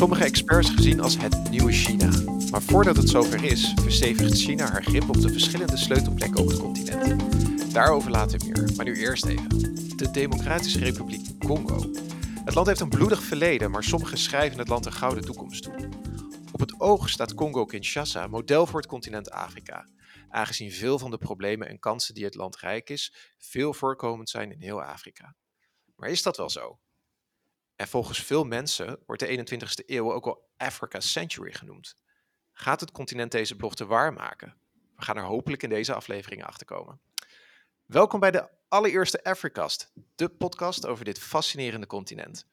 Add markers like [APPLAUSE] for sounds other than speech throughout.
sommige experts gezien als het nieuwe China. Maar voordat het zover is, verstevigt China haar grip op de verschillende sleutelplekken op het continent. Daarover later meer, maar nu eerst even. De Democratische Republiek Congo. Het land heeft een bloedig verleden, maar sommigen schrijven het land een gouden toekomst toe. Op het oog staat Congo-Kinshasa model voor het continent Afrika, aangezien veel van de problemen en kansen die het land rijk is, veel voorkomend zijn in heel Afrika. Maar is dat wel zo? En volgens veel mensen wordt de 21ste eeuw ook wel Africa Century genoemd. Gaat het continent deze belofte waarmaken? We gaan er hopelijk in deze afleveringen achter komen. Welkom bij de allereerste Africast, de podcast over dit fascinerende continent.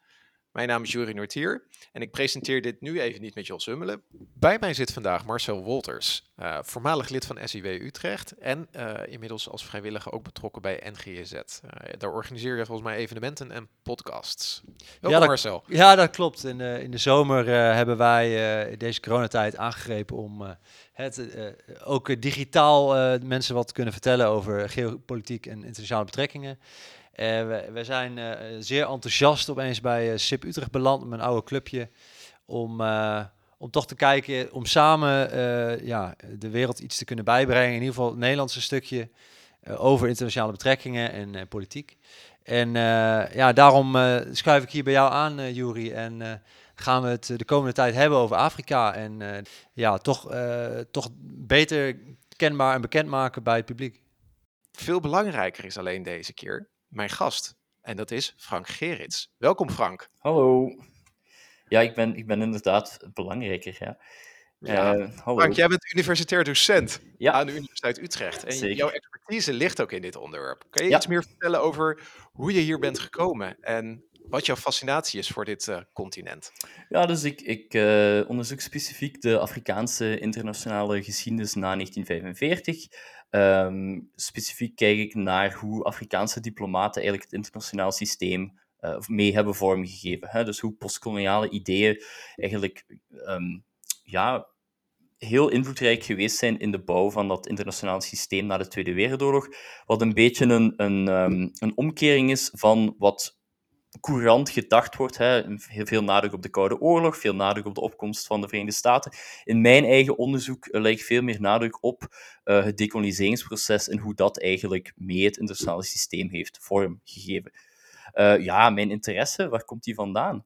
Mijn naam is Jurie Nortier en ik presenteer dit nu even niet met Jos Hummelen. Bij mij zit vandaag Marcel Wolters, uh, voormalig lid van SIW Utrecht en uh, inmiddels als vrijwilliger ook betrokken bij NGZ. Uh, eh, daar organiseer je volgens mij evenementen en podcasts. Welkom ja, dat, Marcel. Ja, dat klopt. In, in de zomer hebben wij deze coronatijd aangegrepen om het ook digitaal mensen wat te kunnen vertellen over geopolitiek en internationale betrekkingen. Uh, we, we, zijn uh, zeer enthousiast opeens bij uh, SIP Utrecht beland, mijn oude clubje, om, om toch te kijken, om samen ja, de wereld iets te kunnen bijbrengen. In ieder geval het Nederlandse stukje over internationale betrekkingen en politiek. En ja, daarom schuif ik hier bij jou aan, uh, Juri, en gaan we het de komende tijd hebben over Afrika. En ja, toch, toch beter kenbaar en bekend maken bij het publiek. Veel belangrijker is alleen deze keer mijn gast. En dat is Frank Gerits. Welkom Frank. Hallo. Ja, ik ben, ik ben inderdaad belangrijker. Ja. Ja. Uh, hallo. Frank, jij bent universitair docent ja. aan de Universiteit Utrecht. En Zeker. jouw expertise ligt ook in dit onderwerp. Kan je ja. iets meer vertellen over hoe je hier bent gekomen en wat jouw fascinatie is voor dit uh, continent? Ja, dus ik, ik uh, onderzoek specifiek de Afrikaanse internationale geschiedenis na 1945. Um, specifiek kijk ik naar hoe Afrikaanse diplomaten eigenlijk het internationaal systeem uh, mee hebben vormgegeven. Hè? Dus hoe postkoloniale ideeën eigenlijk um, ja, heel invloedrijk geweest zijn in de bouw van dat internationale systeem na de Tweede Wereldoorlog. Wat een beetje een, een, um, een omkering is van wat courant gedacht wordt. Hè. Heel veel nadruk op de Koude Oorlog, veel nadruk op de opkomst van de Verenigde Staten. In mijn eigen onderzoek uh, leg ik veel meer nadruk op uh, het decoloniseringsproces en hoe dat eigenlijk mee het internationale systeem heeft vormgegeven. Uh, ja, mijn interesse, waar komt die vandaan?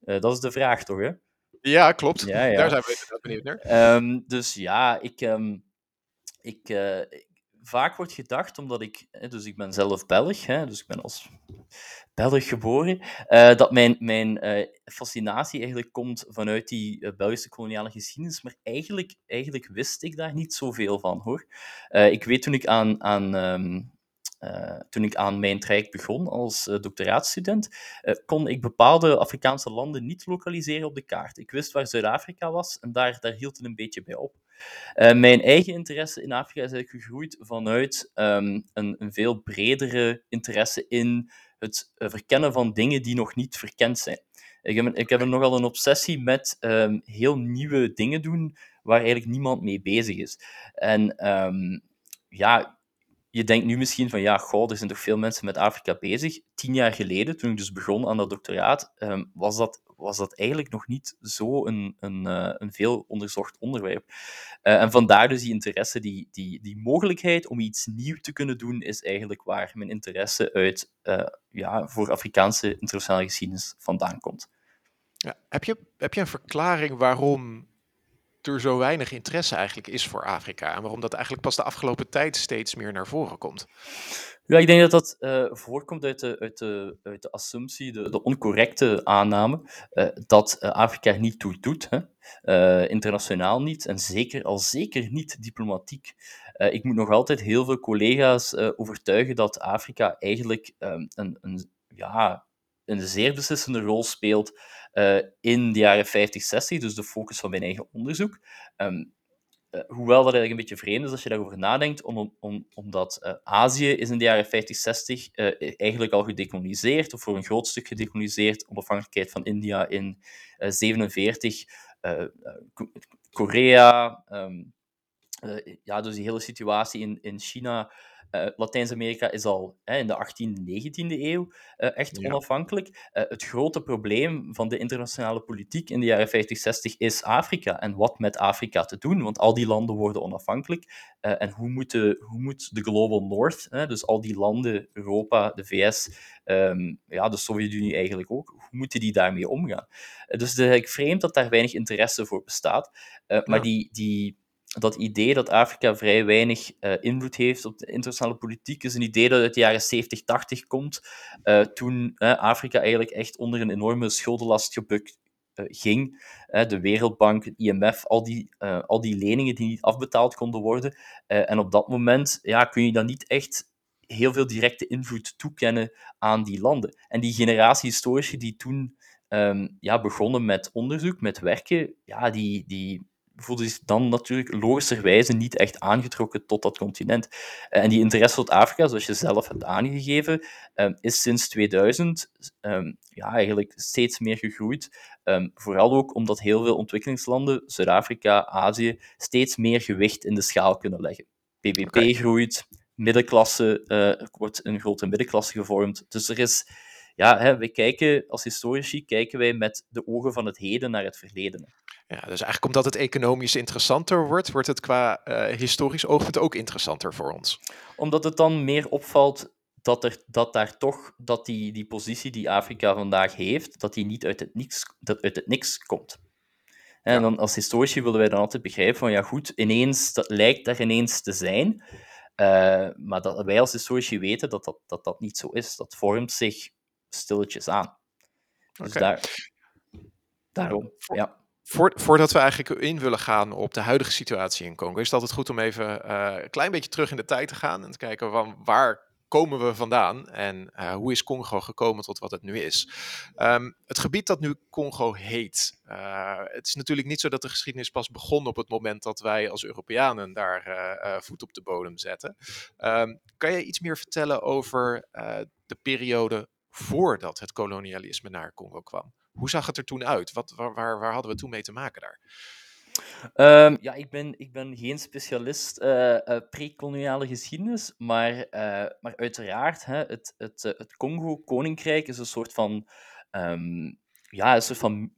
dat is de vraag, toch? Hè? Ja, klopt. Ja, ja. Daar zijn we benieuwd naar. Um, dus ja, ik, um, ik, vaak wordt gedacht, omdat ik, dus ik ben zelf Belg, hè, dus ik ben als Belg geboren, uh, dat mijn, mijn uh, fascinatie eigenlijk komt vanuit die uh, Belgische koloniale geschiedenis, maar eigenlijk, eigenlijk wist ik daar niet zoveel van, hoor. ik weet toen ik aan, aan um, toen ik aan mijn traject begon als doctoraatstudent, kon ik bepaalde Afrikaanse landen niet lokaliseren op de kaart. Ik wist waar Zuid-Afrika was en daar, daar hield het een beetje bij op. Mijn eigen interesse in Afrika is eigenlijk gegroeid vanuit um, een, een, veel bredere interesse in het uh, verkennen van dingen die nog niet verkend zijn. Ik heb, ik heb nogal een obsessie met um, heel nieuwe dingen doen waar eigenlijk niemand mee bezig is. En um, ja, je denkt nu misschien van ja, goh, er zijn toch veel mensen met Afrika bezig. Tien jaar geleden, toen ik dus begon aan dat doctoraat, um, was, dat, was dat eigenlijk nog niet zo een, een, uh, een veel onderzocht onderwerp. Uh, en vandaar dus die interesse, die, die, die mogelijkheid om iets nieuw te kunnen doen, is eigenlijk waar mijn interesse uit uh, ja, voor Afrikaanse internationale geschiedenis vandaan komt. Ja, heb, je, heb je een verklaring waarom er zo weinig interesse eigenlijk is voor Afrika. En waarom dat eigenlijk pas de afgelopen tijd steeds meer naar voren komt. Ja, ik denk dat dat uh, voorkomt uit de, uit de, uit de assumptie, de, de oncorrecte aanname, uh, dat uh, Afrika niet toe doet. Hè? internationaal niet en zeker al zeker niet diplomatiek. ik moet nog altijd heel veel collega's overtuigen dat Afrika eigenlijk um, een, een, ja, een zeer beslissende rol speelt uh, in de jaren 50, 60, dus de focus van mijn eigen onderzoek. Um, uh, hoewel dat eigenlijk een beetje vreemd is als je daarover nadenkt, om, om, omdat uh, Azië is in de jaren 50, 60 eigenlijk al gedecoloniseerd, of voor een groot stuk gedecoloniseerd, onafhankelijkheid van India in 47, Korea, um, ja, dus die hele situatie in, in China uh, Latijns-Amerika is al hè, in de 18e, 19e eeuw uh, echt ja. onafhankelijk. Uh, het grote probleem van de internationale politiek in de jaren 50, 60 is Afrika en wat met Afrika te doen, want al die landen worden onafhankelijk. en hoe moet, de, hoe moet de Global North, hè, dus al die landen, Europa, de VS, um, ja, de Sovjet-Unie eigenlijk ook, hoe moeten die daarmee omgaan? dus het is vreemd dat daar weinig interesse voor bestaat. maar die, die dat idee dat Afrika vrij weinig uh, invloed heeft op de internationale politiek is een idee dat uit de jaren 70, 80 komt, uh, toen uh, Afrika eigenlijk echt onder een enorme schuldenlast gebukt ging. de Wereldbank, het IMF, al die, al die leningen die niet afbetaald konden worden. en op dat moment ja, kun je dan niet echt heel veel directe invloed toekennen aan die landen. En die generatie historici die toen um, ja, begonnen met onderzoek, met werken, ja, die, die voelde zich dan natuurlijk logischerwijze niet echt aangetrokken tot dat continent. Eh, en die interesse tot Afrika, zoals je zelf hebt aangegeven, ehm, is sinds 2000 ehm, ja, eigenlijk steeds meer gegroeid. Ehm, vooral ook omdat heel veel ontwikkelingslanden, Zuid-Afrika, Azië, steeds meer gewicht in de schaal kunnen leggen. BBP groeit, middenklasse, uh, wordt een grote middenklasse gevormd. Dus er is, ja, hè, wij kijken als historici kijken wij met de ogen van het heden naar het verleden. Ja, dus eigenlijk omdat het economisch interessanter wordt, wordt het qua uh, historisch oogpunt ook interessanter voor ons. Omdat het dan meer opvalt dat, er, dat daar toch dat die, die positie die Afrika vandaag heeft, dat die niet uit het niks, dat uit het niks komt. En dan als historici willen wij dan altijd begrijpen van ja goed, ineens, dat lijkt daar ineens te zijn, uh, maar dat wij als historici weten dat dat, dat dat niet zo is. Dat vormt zich stilletjes aan. Dus okay. daar, daarom, ja voordat we eigenlijk in willen gaan op de huidige situatie in Congo, is het altijd goed om even uh, een klein beetje terug in de tijd te gaan en te kijken van waar komen we vandaan en uh, hoe is Congo gekomen tot wat het nu is. Um, het gebied dat nu Congo heet, uh, het is natuurlijk niet zo dat de geschiedenis pas begon op het moment dat wij als Europeanen daar voet op de bodem zetten. Um, kan je iets meer vertellen over de periode voordat het kolonialisme naar Congo kwam? Hoe zag het er toen uit? Wat, waar, waar, hadden we toen mee te maken daar? Um, ja, ik ben, ik ben geen specialist uh, pre-koloniale geschiedenis, maar, uh, maar uiteraard, hè, het, het, het Congo-koninkrijk is een soort van, um, ja, een soort van,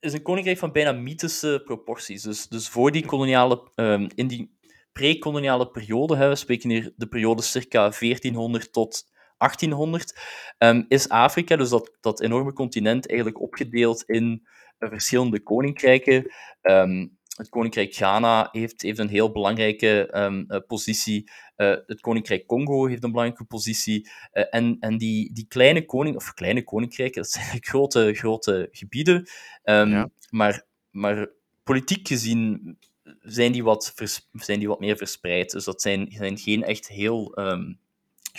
is een koninkrijk van bijna mythische proporties. Dus, dus voor die koloniale, um, in die pre-koloniale periode, hè, we spreken hier de periode circa 1400 tot 1800, um, is Afrika, dus dat, dat enorme continent, eigenlijk opgedeeld in verschillende koninkrijken. Um, het koninkrijk Ghana heeft, heeft een heel belangrijke um, uh, positie. Uh, het koninkrijk Congo heeft een belangrijke positie. Uh, en en die, die kleine koning, of kleine koninkrijken, dat zijn grote, grote gebieden. Um, ja. maar, maar politiek gezien zijn die wat, vers, zijn die wat meer verspreid. Dus dat zijn, zijn geen echt heel um,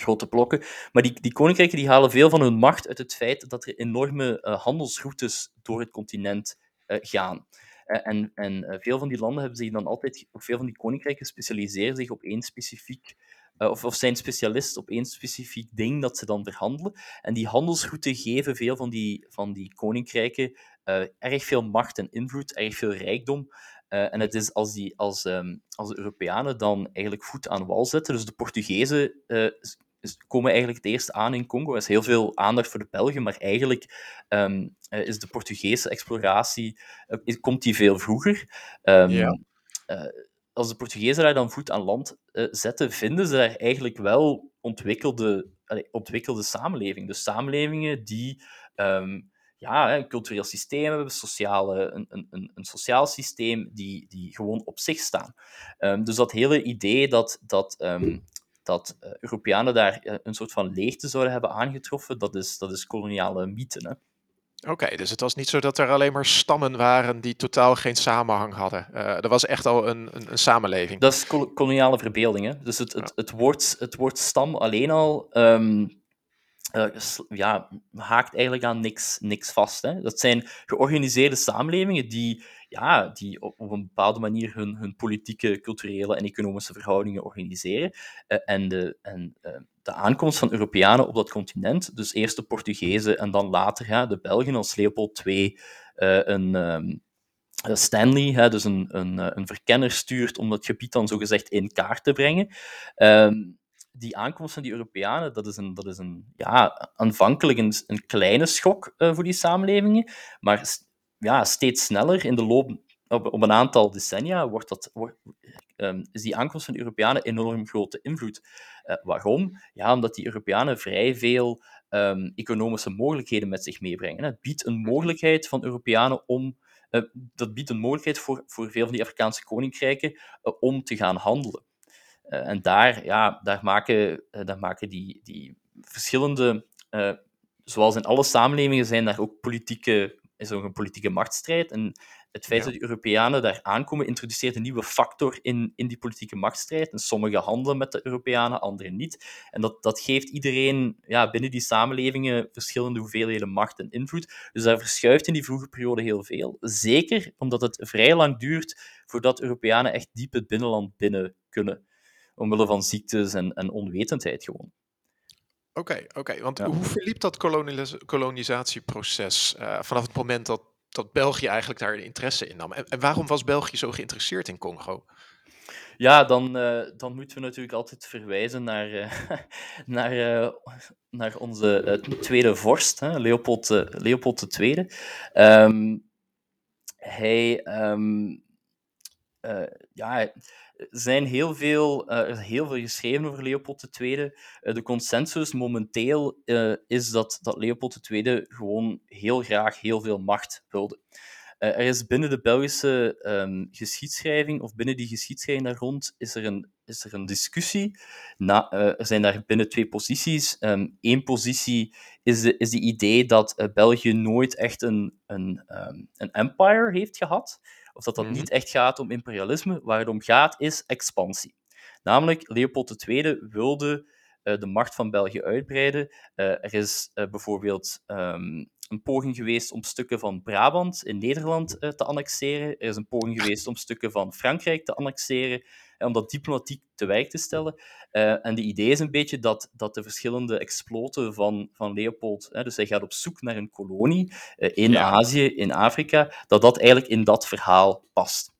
grote blokken. Maar die, die koninkrijken die halen veel van hun macht uit het feit dat er enorme uh, handelsroutes door het continent uh, gaan. Uh, en en veel van die landen hebben zich dan altijd, of veel van die koninkrijken specialiseren zich op één specifiek, of, of zijn specialist op één specifiek ding dat ze dan verhandelen. En die handelsroutes geven veel van die, van die koninkrijken erg veel macht en invloed, erg veel rijkdom. En het is als, die, als, um, als de Europeanen dan eigenlijk voet aan wal zetten, dus de Portugezen komen eigenlijk het eerst aan in Congo. Er is heel veel aandacht voor de Belgen, maar eigenlijk um, is de Portugese exploratie uh, komt die veel vroeger. Um, ja. uh, als de Portugezen daar dan voet aan land uh, zetten, vinden ze daar eigenlijk wel ontwikkelde, ontwikkelde samenlevingen. Dus samenlevingen die um, ja, een cultureel systeem hebben, sociale, een, een, een sociaal systeem die, die gewoon op zich staan. dus dat hele idee dat, dat dat uh, Europeanen daar uh, een soort van leegte zouden hebben aangetroffen, dat is, dat is koloniale mythe. Oké, okay, dus het was niet zo dat er alleen maar stammen waren die totaal geen samenhang hadden. Uh, er was echt al een, een, een samenleving. Dat is kol koloniale verbeelding. Hè? Dus het, het, het, woord, het woord stam alleen al um, uh, ja, haakt eigenlijk aan niks, niks vast. Hè? Dat zijn georganiseerde samenlevingen die ja, die op, een bepaalde manier hun, hun politieke, culturele en economische verhoudingen organiseren. Uh, en de, en uh, de aankomst van Europeanen op dat continent, dus eerst de Portugezen en dan later ja, de Belgen als Leopold II uh, een, um, Stanley, hè, dus een, een, een verkenner, stuurt om dat gebied dan zogezegd in kaart te brengen. Ehm, die aankomst van die Europeanen, dat is, een, dat is een, ja, aanvankelijk een, een kleine schok voor die samenlevingen, maar ja, steeds sneller in de loop op, op een aantal decennia wordt dat, wordt, um, is die aankomst van Europeanen enorm grote invloed. Uh, waarom? Ja, omdat die Europeanen vrij veel um, economische mogelijkheden met zich meebrengen. Het biedt een mogelijkheid van Europeanen om uh, dat biedt een mogelijkheid voor, voor veel van die Afrikaanse koninkrijken uh, om te gaan handelen. En daar, ja, daar maken, daar maken die, die verschillende, zoals in alle samenlevingen, zijn daar ook politieke, is er ook een politieke machtsstrijd. En het feit dat de Europeanen daar aankomen, introduceert een nieuwe factor in, in die politieke machtsstrijd. En sommigen handelen met de Europeanen, anderen niet. En dat, dat geeft iedereen ja, binnen die samenlevingen verschillende hoeveelheden macht en invloed. Dus daar verschuift in die vroege periode heel veel. Zeker omdat het vrij lang duurt voordat Europeanen echt diep het binnenland binnen kunnen. Omwille van ziektes en, en onwetendheid gewoon. Oké, oké. want hoe verliep dat kolonisatieproces uh, vanaf het moment dat dat België eigenlijk daar interesse in nam. En, en, waarom was België zo geïnteresseerd in Congo? Ja, dan, uh, dan moeten we natuurlijk altijd verwijzen naar, uh, [LAUGHS] naar, naar onze tweede vorst, hè, Leopold, Leopold II. Um, ehm, hij, um, ja, er zijn heel veel, uh, er is heel veel geschreven over Leopold II. Uh, de consensus momenteel is dat, dat Leopold II gewoon heel graag heel veel macht wilde. er is binnen de Belgische um, geschiedschrijving, of binnen die geschiedschrijving daar rond, is er een, is er een discussie. Na, er zijn daar binnen twee posities. Eén positie is de, is de idee dat België nooit echt een, een, um, een empire heeft gehad of dat dat mhm. niet echt gaat om imperialisme. Waar het om gaat is expansie. Namelijk, Leopold II wilde uh, de macht van België uitbreiden. Uh, er is uh, bijvoorbeeld um, een poging geweest om stukken van Brabant in Nederland te annexeren. Er is een poging geweest om stukken van Frankrijk te annexeren om dat diplomatiek te werk te stellen. Uh, en de idee is een beetje dat, dat de verschillende exploten van, van Leopold, hè, dus hij gaat op zoek naar een kolonie uh, in Azië, in Afrika, dat dat eigenlijk in dat verhaal past.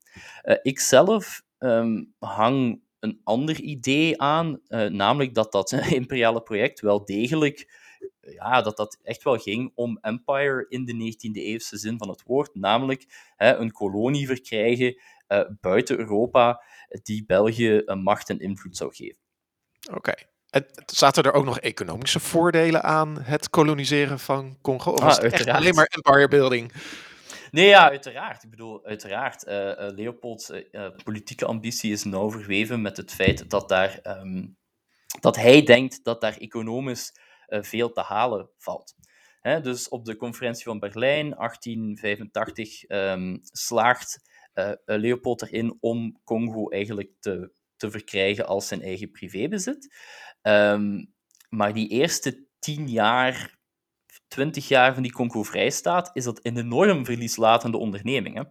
Uh, ik zelf um, hang een ander idee aan, namelijk dat dat [LAUGHS] imperiale project wel degelijk ja, dat dat echt wel ging om empire in de 19e eeuwse zin van het woord, namelijk hè, een kolonie verkrijgen uh, buiten Europa die België een macht en invloed zou geven. Oké. En zaten er ook nog economische voordelen aan het koloniseren van Congo? Of ah, was het echt alleen maar empire building? Nee, ja, uiteraard. Ik bedoel, uiteraard. Uh, uh, Leopolds uh, politieke ambitie is nauw verweven met het feit dat, daar, um, dat hij denkt dat daar economisch veel te halen valt. Hè, dus op de conferentie van Berlijn 1885 um, ehm, slaagt Leopold erin om Congo eigenlijk te, te verkrijgen als zijn eigen privébezit. Um, maar die eerste tien jaar, twintig jaar van die Congo-vrijstaat, is dat een enorm verlieslatende onderneming. Hè?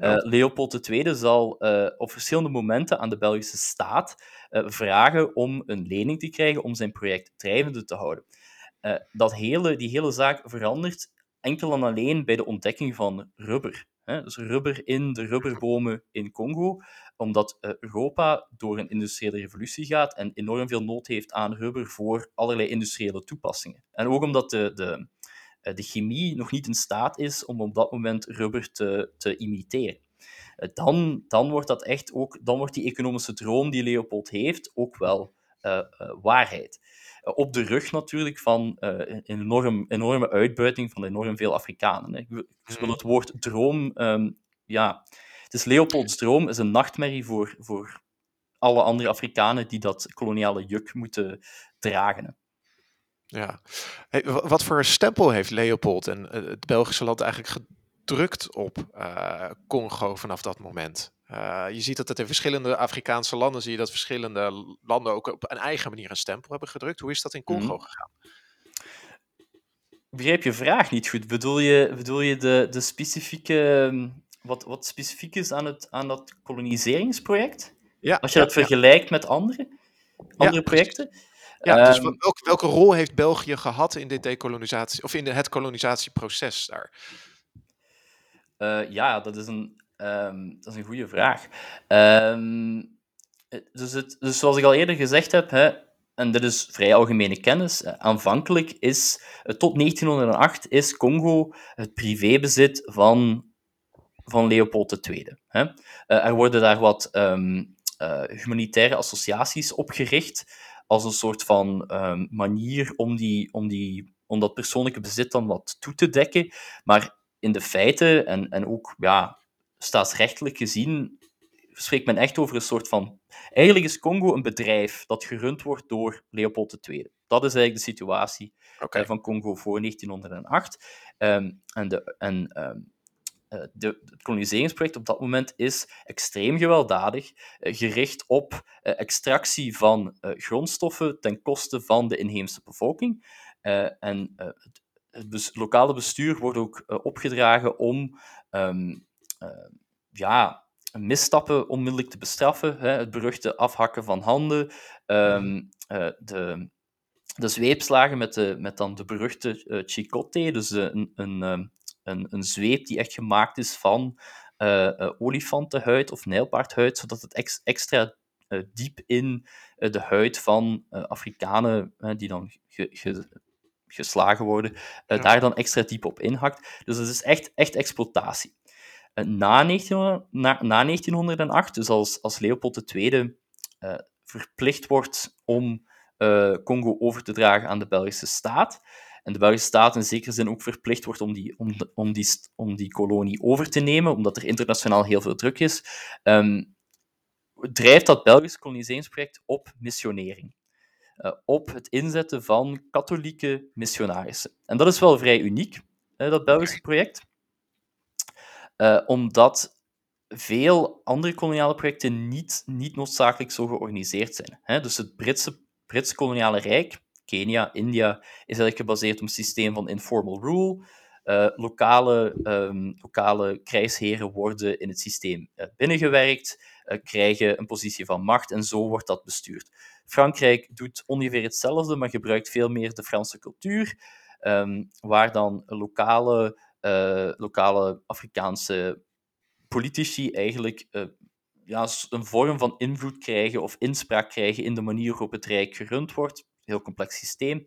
Uh, Leopold II zal uh, op verschillende momenten aan de Belgische staat uh, vragen om een lening te krijgen om zijn project drijvende te houden. dat hele, die hele zaak verandert enkel en alleen bij de ontdekking van rubber. Dus rubber in de rubberbomen in Congo, omdat eh, Europa door een industriële revolutie gaat en enorm veel nood heeft aan rubber voor allerlei industriële toepassingen. En ook omdat de, de, eh, de chemie nog niet in staat is om op dat moment rubber te, te imiteren. Eh, dan, dan wordt dat echt ook, dan wordt die economische droom die Leopold heeft ook wel waarheid. Eh, op de rug natuurlijk van uh, een enorm, enorme uitbuiting van enorm veel Afrikanen. Hè. Ik, wil, mhm. het woord droom, um, ja, het is Leopolds droom, is een nachtmerrie voor, voor alle andere Afrikanen die dat koloniale juk moeten dragen. Hè. Ja, hey, wat voor stempel heeft Leopold en het Belgische land eigenlijk gedrukt op uh, Congo vanaf dat moment? Uh, je ziet dat het in verschillende Afrikaanse landen zie je dat verschillende landen ook op een eigen manier een stempel hebben gedrukt. Hoe is dat in Congo mm -hmm. gegaan? Ik begrijp je vraag niet goed. Bedoel je, bedoel je de, de specifieke, ehm, wat, wat specifiek is aan, het, aan dat koloniseringsproject? Ja, Als je ja, dat vergelijkt ja. met andere, andere projecten? Ja, dus um, welke, welke rol heeft België gehad in dit dekolonisatie, of in het kolonisatieproces daar? Uh, ja, dat is een Ehm, dat is een goede vraag. Ehm, dus, het, dus zoals ik al eerder gezegd heb, hè, en dit is vrij algemene kennis, aanvankelijk is, tot 1908 is Congo het privébezit van, van Leopold II. Hè. er worden daar wat um, humanitaire associaties opgericht, als een soort van manier om, die, om, die, om dat persoonlijke bezit dan wat toe te dekken. Maar in de feiten, en, en ook ja, staatsrechtelijk gezien, spreekt men echt over een soort van... Eigenlijk is Congo een bedrijf dat gerund wordt door Leopold II. Dat is eigenlijk de situatie okay. Eh, van Congo voor 1908. Ehm, en de, en ehm, eh, de, het koloniseringsproject op dat moment is extreem gewelddadig, eh, gericht op extractie van grondstoffen ten koste van de inheemse bevolking. en het, het lokale bestuur wordt ook opgedragen om ehm, ja, misstappen onmiddellijk te bestraffen. Hè, het beruchte afhakken van handen, um, uh, de, de zweepslagen met, de, met dan de beruchte uh, chicote, dus een, een, ehm, een, een zweep die echt gemaakt is van uh, olifantenhuid of nijlpaardhuid, zodat het ex, extra diep in de huid van Afrikanen, die dan ge, ge, geslagen worden, daar dan extra diep op inhakt. Dus het is echt, echt exploitatie. Eh, na, 1900, na, na 1908, dus als, als Leopold II uh, eh, verplicht wordt om uh, Congo over te dragen aan de Belgische staat, en de Belgische staat in zekere zin ook verplicht wordt om die, om, om die, om die kolonie over te nemen, omdat er internationaal heel veel druk is, um, drijft dat Belgische koloniseringsproject op missionering. Uh, op het inzetten van katholieke missionarissen. En dat is wel vrij uniek, dat Belgische project. Uh, omdat veel andere koloniale projecten niet, niet noodzakelijk zo georganiseerd zijn. Hè? Dus het Britse, Britse koloniale rijk, Kenia, India, is eigenlijk gebaseerd op een systeem van informal rule. Uh, lokale, um, lokale krijgsheren worden in het systeem uh, binnengewerkt, krijgen een positie van macht en zo wordt dat bestuurd. Frankrijk doet ongeveer hetzelfde, maar gebruikt veel meer de Franse cultuur, um, waar dan lokale uh, lokale Afrikaanse politici eigenlijk uh, ja, een vorm van invloed krijgen of inspraak krijgen in de manier waarop het Rijk gerund wordt. Heel complex systeem.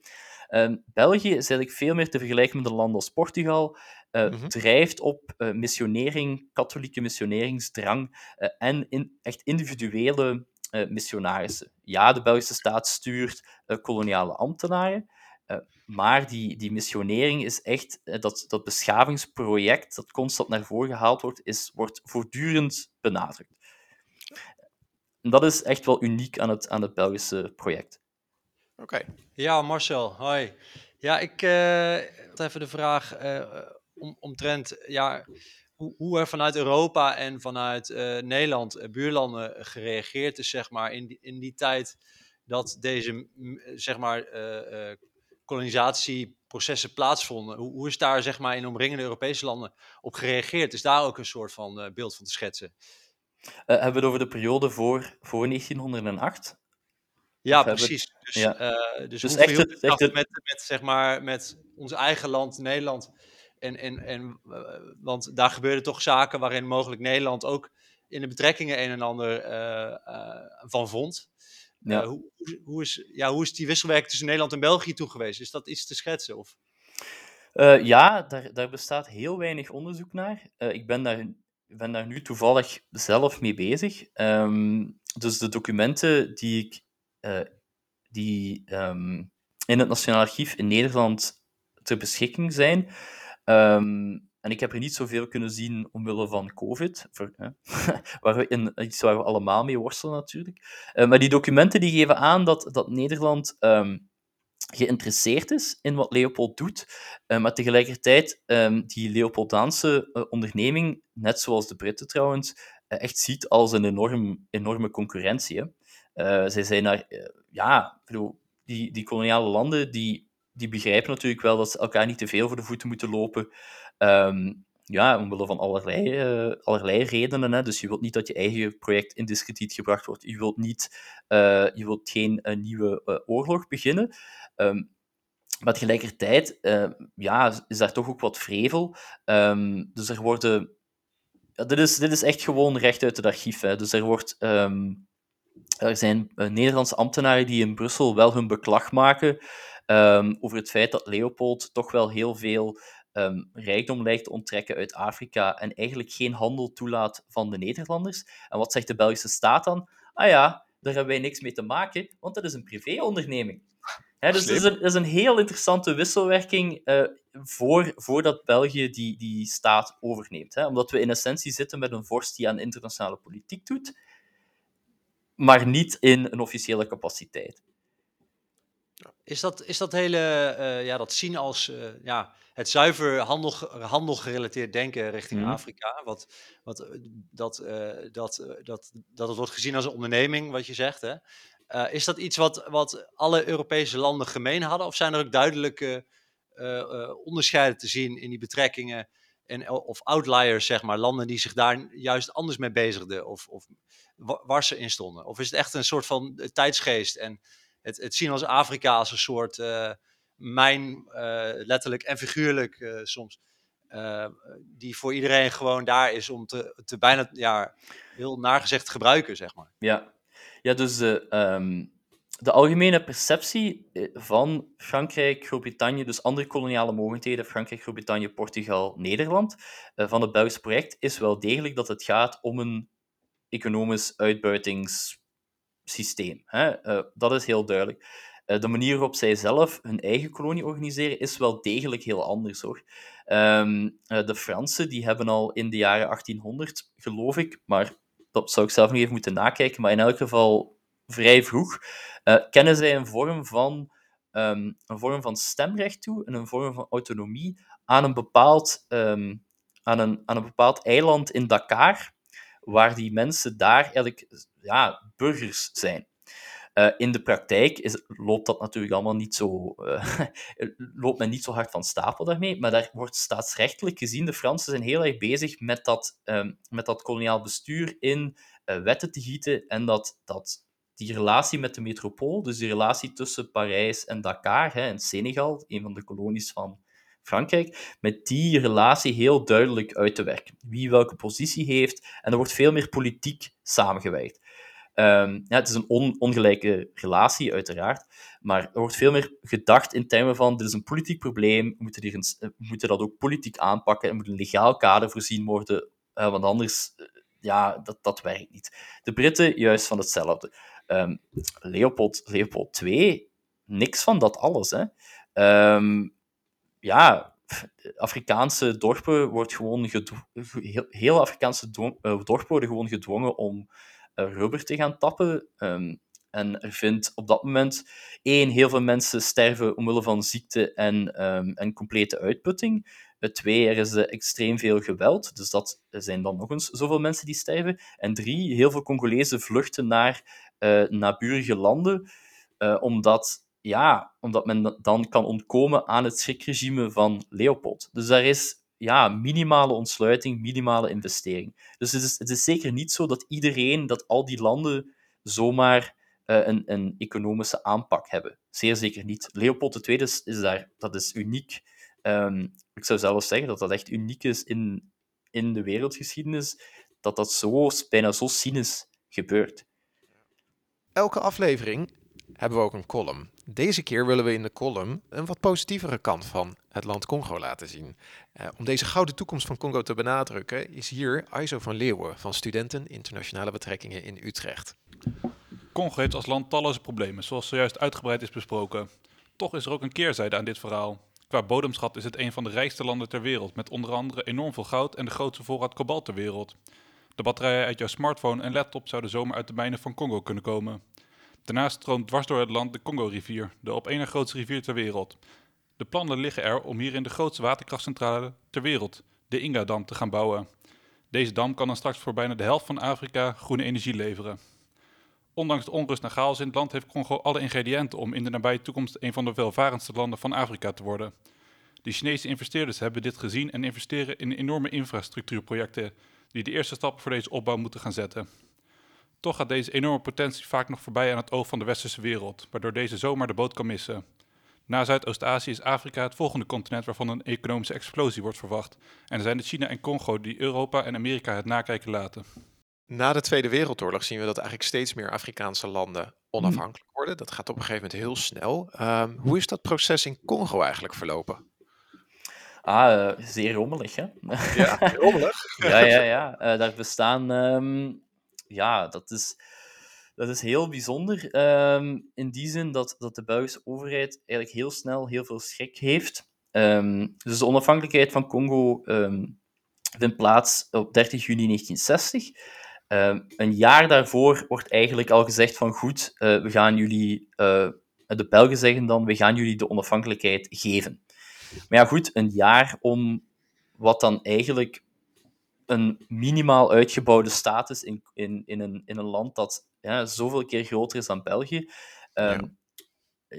Uh, België is eigenlijk veel meer te vergelijken met een land als Portugal. Uh, mm -hmm. Drijft op uh, missionering, katholieke missioneringsdrang en in, echt individuele missionarissen. Ja, de Belgische staat stuurt koloniale ambtenaren, uh, maar die, die missionering is echt, uh, dat, dat beschavingsproject dat constant naar voren gehaald wordt, is, wordt voortdurend benadrukt. En dat is echt wel uniek aan het, aan het Belgische project. Oké. Ja, Marcel, hoi. Ja, ik uh, even de vraag om, omtrent ja, hoe, hoe er vanuit Europa en vanuit Nederland, buurlanden, gereageerd is, zeg maar, in die, in die tijd dat deze, zeg maar, kolonisatieprocessen plaatsvonden. Hoe, hoe, is daar zeg maar, in omringende Europese landen op gereageerd? Is daar ook een soort van uh, beeld van te schetsen? Uh, hebben we het over de periode voor, voor 1908? Ja, precies. Dus, ja. Uh, dus, dus echt, het, echt het... met, met, zeg maar, met ons eigen land, Nederland. En, en, en, want daar gebeurden toch zaken waarin mogelijk Nederland ook in de betrekkingen een en ander van vond. Ja. Uh, hoe, hoe, is, ja, hoe is die wisselwerking tussen Nederland en België toe geweest? Is dat iets te schetsen? Of? Uh, ja, daar, daar bestaat heel weinig onderzoek naar. Uh, ik ben daar, ben daar nu toevallig zelf mee bezig. Um, dus de documenten die ik die, um, in het Nationaal Archief in Nederland ter beschikking zijn, um, en ik heb er niet zoveel kunnen zien omwille van COVID, hè, [LAUGHS] waar we in, iets waar we allemaal mee worstelen natuurlijk. Uh, maar die documenten die geven aan dat, dat Nederland um, geïnteresseerd is in wat Leopold doet, uh, maar tegelijkertijd um, die Leopoldaanse uh, onderneming, net zoals de Britten trouwens, echt ziet als een enorm, enorme concurrentie. zij zijn daar, ja, die, die koloniale landen die, die begrijpen natuurlijk wel dat ze elkaar niet te veel voor de voeten moeten lopen. Um, ja, omwille van allerlei, uh, allerlei redenen. Hè. Dus je wilt niet dat je eigen project in discrediet gebracht wordt. Je wilt, niet, uh, je wilt geen uh, nieuwe oorlog beginnen. Um, maar tegelijkertijd ja, is daar toch ook wat vrevel. Um, dus er worden dit, is, dit is echt gewoon recht uit het archief. Hè. Dus er, wordt, ehm, er zijn Nederlandse ambtenaren die in Brussel wel hun beklag maken over het feit dat Leopold toch wel heel veel um, rijkdom lijkt te onttrekken uit Afrika en eigenlijk geen handel toelaat van de Nederlanders. En wat zegt de Belgische staat dan? Ah ja, daar hebben wij niks mee te maken, want dat is een privéonderneming. Hè, dus het is, een, is, een, heel interessante wisselwerking uh, voor, voordat België die, die staat overneemt. Hè? Omdat we in essentie zitten met een vorst die aan internationale politiek doet, maar niet in een officiële capaciteit. Is dat, is dat hele, uh, ja, dat zien als uh, ja, het zuiver handel, handel gerelateerd denken richting mm. Afrika, wat, wat, dat, uh, dat, dat, dat het wordt gezien als een onderneming, wat je zegt, hè? Is dat iets wat, wat alle Europese landen gemeen hadden? Of zijn er ook duidelijke onderscheiden te zien in die betrekkingen? En, of outliers, zeg maar, landen die zich daar juist anders mee bezigden of, of waar ze in stonden? Of is het echt een soort van tijdsgeest en het, het zien als Afrika als een soort mijn, letterlijk en figuurlijk soms, die voor iedereen gewoon daar is om te, te bijna ja, heel naargezegd gebruiken, zeg maar? Ja, ja, dus de, um, de algemene perceptie eh, van Frankrijk, Groot-Brittannië, dus andere koloniale mogendheden, Frankrijk, Groot-Brittannië, Portugal, Nederland, van het Belgisch project, is wel degelijk dat het gaat om een economisch uitbuitingssysteem. Hè? Uh, dat is heel duidelijk. de manier waarop zij zelf hun eigen kolonie organiseren, is wel degelijk heel anders hoor. Um, de Fransen die hebben al in de jaren 1800, geloof ik, maar dat zou ik zelf nog even moeten nakijken, maar in elk geval vrij vroeg, kennen zij een vorm van, um, een vorm van stemrecht toe en een vorm van autonomie aan een bepaald, um, aan een, aan een bepaald eiland in Dakar, waar die mensen daar eigenlijk ja, burgers zijn. Uh, in de praktijk is, loopt dat natuurlijk allemaal niet zo, uh, [LAUGHS] loopt men niet zo hard van stapel daarmee, maar daar wordt staatsrechtelijk gezien, de Fransen zijn heel erg bezig met dat, um, met dat koloniaal bestuur in uh, wetten te gieten en dat, dat die relatie met de metropool, dus die relatie tussen Parijs en Dakar, hè, en Senegal, een van de kolonies van Frankrijk, met die relatie heel duidelijk uit te werken. Wie welke positie heeft, en er wordt veel meer politiek samengewerkt. Um, ja, het is een on ongelijke relatie, uiteraard. Maar er wordt veel meer gedacht in termen van: dit is een politiek probleem, we moeten, hier een, we moeten dat ook politiek aanpakken, er moet een legaal kader voorzien worden, uh, want anders, uh, ja, dat, dat werkt niet. De Britten juist van hetzelfde. Um, Leopold, Leopold II, niks van dat alles. Hè. Um, ja, Afrikaanse dorpen wordt gewoon heel, heel Afrikaanse dorpen worden gewoon gedwongen om rubber te gaan tappen. Um, en er vindt op dat moment één, heel veel mensen sterven omwille van ziekte en, um, en complete uitputting. Twee, er is extreem veel geweld, dus dat zijn dan nog eens zoveel mensen die sterven. En drie, heel veel Congolezen vluchten naar uh, naburige landen, omdat, ja, omdat men dan kan ontkomen aan het schrikregime van Leopold. Dus daar is ja, minimale ontsluiting, minimale investering. Dus het is, het is zeker niet zo dat iedereen, dat al die landen zomaar uh, een, een economische aanpak hebben. Zeer zeker niet. Leopold II is, daar, dat is uniek. Um, ik zou zelfs zeggen dat dat echt uniek is in, in de wereldgeschiedenis, dat dat zo, bijna zo cynisch gebeurt. Elke aflevering hebben we ook een column. Deze keer willen we in de column een wat positievere kant van het land Congo laten zien. Uh, om deze gouden toekomst van Congo te benadrukken, is hier Aizo van Leeuwen van Studenten Internationale Betrekkingen in Utrecht. Congo heeft als land talloze problemen, zoals zojuist uitgebreid is besproken. Toch is er ook een keerzijde aan dit verhaal. Qua bodemschat is het een van de rijkste landen ter wereld, met onder andere enorm veel goud en de grootste voorraad kobalt ter wereld. De batterijen uit jouw smartphone en laptop zouden zomaar uit de mijnen van Congo kunnen komen. Daarnaast stroomt dwars door het land de Congo-rivier, de op één na grootste rivier ter wereld. De plannen liggen er om hierin de grootste waterkrachtcentrale ter wereld, de Inga-dam, te gaan bouwen. Deze dam kan dan straks voor bijna de helft van Afrika groene energie leveren. Ondanks de onrust en chaos in het land heeft Congo alle ingrediënten om in de nabije toekomst een van de welvarendste landen van Afrika te worden. De Chinese investeerders hebben dit gezien en investeren in enorme infrastructuurprojecten die de eerste stappen voor deze opbouw moeten gaan zetten. Toch gaat deze enorme potentie vaak nog voorbij aan het oog van de westerse wereld, waardoor deze zomaar de boot kan missen. Na Zuidoost-Azië is Afrika het volgende continent waarvan een economische explosie wordt verwacht. En er zijn het China en Congo die Europa en Amerika het nakijken laten. Na de Tweede Wereldoorlog zien we dat eigenlijk steeds meer Afrikaanse landen onafhankelijk worden. Dat gaat op een gegeven moment heel snel. Ehm, hoe is dat proces in Congo eigenlijk verlopen? Ah, eh, zeer rommelig, hè? Ja, [LAUGHS] rommelig. ja, ja, ja. Eh, daar bestaan... ehm, ja, dat is, dat is heel bijzonder. ehm, in die zin dat, dat de Belgische overheid eigenlijk heel snel heel veel schrik heeft. Ehm, dus de onafhankelijkheid van Congo ehm, vindt plaats op 30 juni 1960. Ehm, een jaar daarvoor wordt eigenlijk al gezegd van goed, eh, we gaan jullie... eh, de Belgen zeggen dan, we gaan jullie de onafhankelijkheid geven. Maar ja, goed, een jaar om wat dan eigenlijk een minimaal uitgebouwde staat is in, in, in, een, in een land dat ja, zoveel keer groter is dan België. ehm,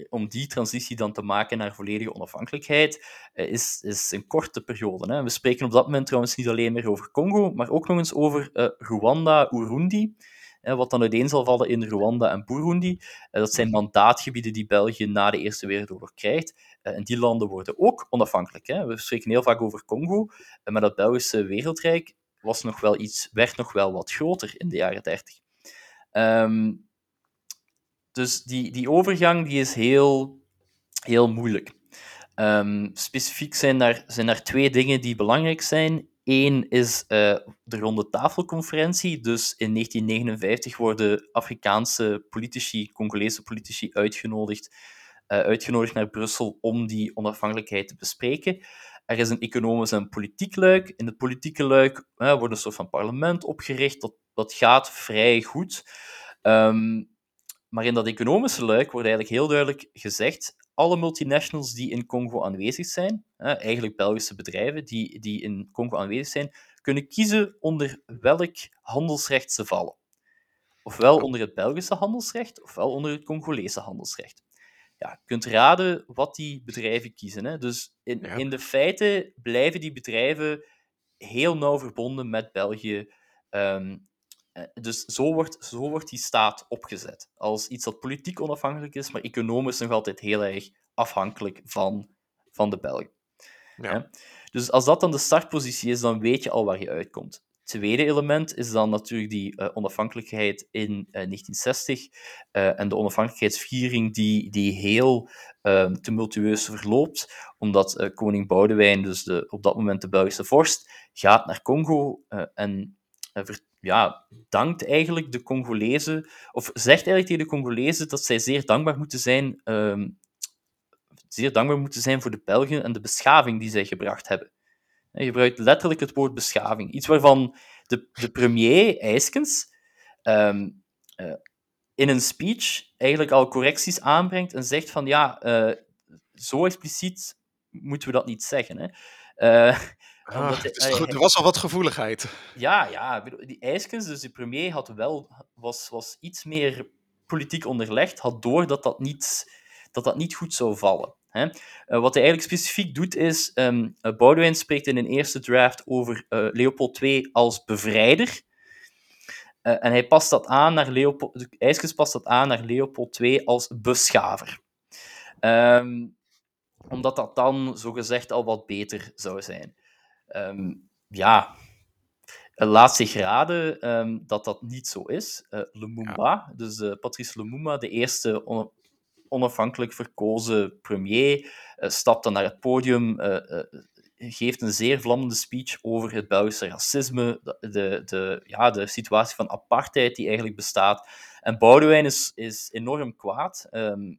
Om die transitie dan te maken naar volledige onafhankelijkheid, eh, is, is een korte periode. Hè. We spreken op dat moment trouwens niet alleen meer over Congo, maar ook nog eens over eh, Rwanda, Urundi. hè, wat dan uiteen zal vallen in Rwanda en Burundi. Eh, dat zijn mandaatgebieden die België na de Eerste Wereldoorlog krijgt. Eh, en die landen worden ook onafhankelijk. Hè. We spreken heel vaak over Congo, eh, maar dat Belgische wereldrijk was nog wel iets, werd nog wel wat groter in de jaren 30. Ehm, dus die, die overgang die is heel, heel moeilijk. Ehm, specifiek zijn daar, zijn daar twee dingen die belangrijk zijn. Eén is eh, de ronde tafelconferentie. Dus in 1959 worden Afrikaanse politici, Congolese politici, uitgenodigd, uitgenodigd naar Brussel om die onafhankelijkheid te bespreken. Er is een economisch en politiek luik. In het politieke luik eh, wordt een soort van parlement opgericht. Dat, dat gaat vrij goed. Ehm, maar in dat economische luik wordt eigenlijk heel duidelijk gezegd: alle multinationals die in Congo aanwezig zijn, hè, eigenlijk Belgische bedrijven die, die in Congo aanwezig zijn, kunnen kiezen onder welk handelsrecht ze vallen. Ofwel onder het Belgische handelsrecht, ofwel onder het Congolese handelsrecht. Ja, je kunt raden wat die bedrijven kiezen. Hè. Dus in, Ja. in de feiten blijven die bedrijven heel nauw verbonden met België. Ehm, eh, dus zo wordt, zo wordt die staat opgezet. Als iets dat politiek onafhankelijk is, maar economisch nog altijd heel erg afhankelijk van, van de Belgen. Ja. Dus als dat dan de startpositie is, dan weet je al waar je uitkomt. Tweede element is dan natuurlijk die eh, onafhankelijkheid in eh, 1960 eh, en de onafhankelijkheidsviering die, die heel eh, tumultueus verloopt, omdat eh, koning Boudewijn, dus de, op dat moment de Belgische vorst, gaat naar Congo eh, en eh, ja, dankt eigenlijk de Congolezen, of zegt eigenlijk tegen de Congolezen dat zij zeer dankbaar moeten zijn, ehm, zeer dankbaar moeten zijn voor de Belgen en de beschaving die zij gebracht hebben. Hij gebruikt letterlijk het woord beschaving. Iets waarvan de, de premier Eiskens ehm, eh, in een speech eigenlijk al correcties aanbrengt en zegt van ja, eh, zo expliciet moeten we dat niet zeggen. Hè. Eh, Ah, hij- dus hij- er was al wat gevoeligheid. ja, ja, die Eiskens, dus de premier, had wel, was, was iets meer politiek onderlegd, had door dat dat niet, dat dat niet goed zou vallen. Hè. Eh, wat hij eigenlijk specifiek doet is, eh, Boudewijn spreekt in een eerste draft over eh, Leopold II als bevrijder. En hij past dat aan naar Leopold, Eiskens past dat aan naar Leopold II als beschaver. Ehm, omdat dat dan, zogezegd, al wat beter zou zijn. Ehm, ja, laat zich raden dat dat niet zo is. Lumumba, dus Patrice Lumumba, de eerste onafhankelijk verkozen premier, eh, stapt dan naar het podium, eh, eh, geeft een zeer vlammende speech over het Belgische racisme, de, de, ja, de situatie van apartheid die eigenlijk bestaat. En Boudewijn is, is enorm kwaad. ehm,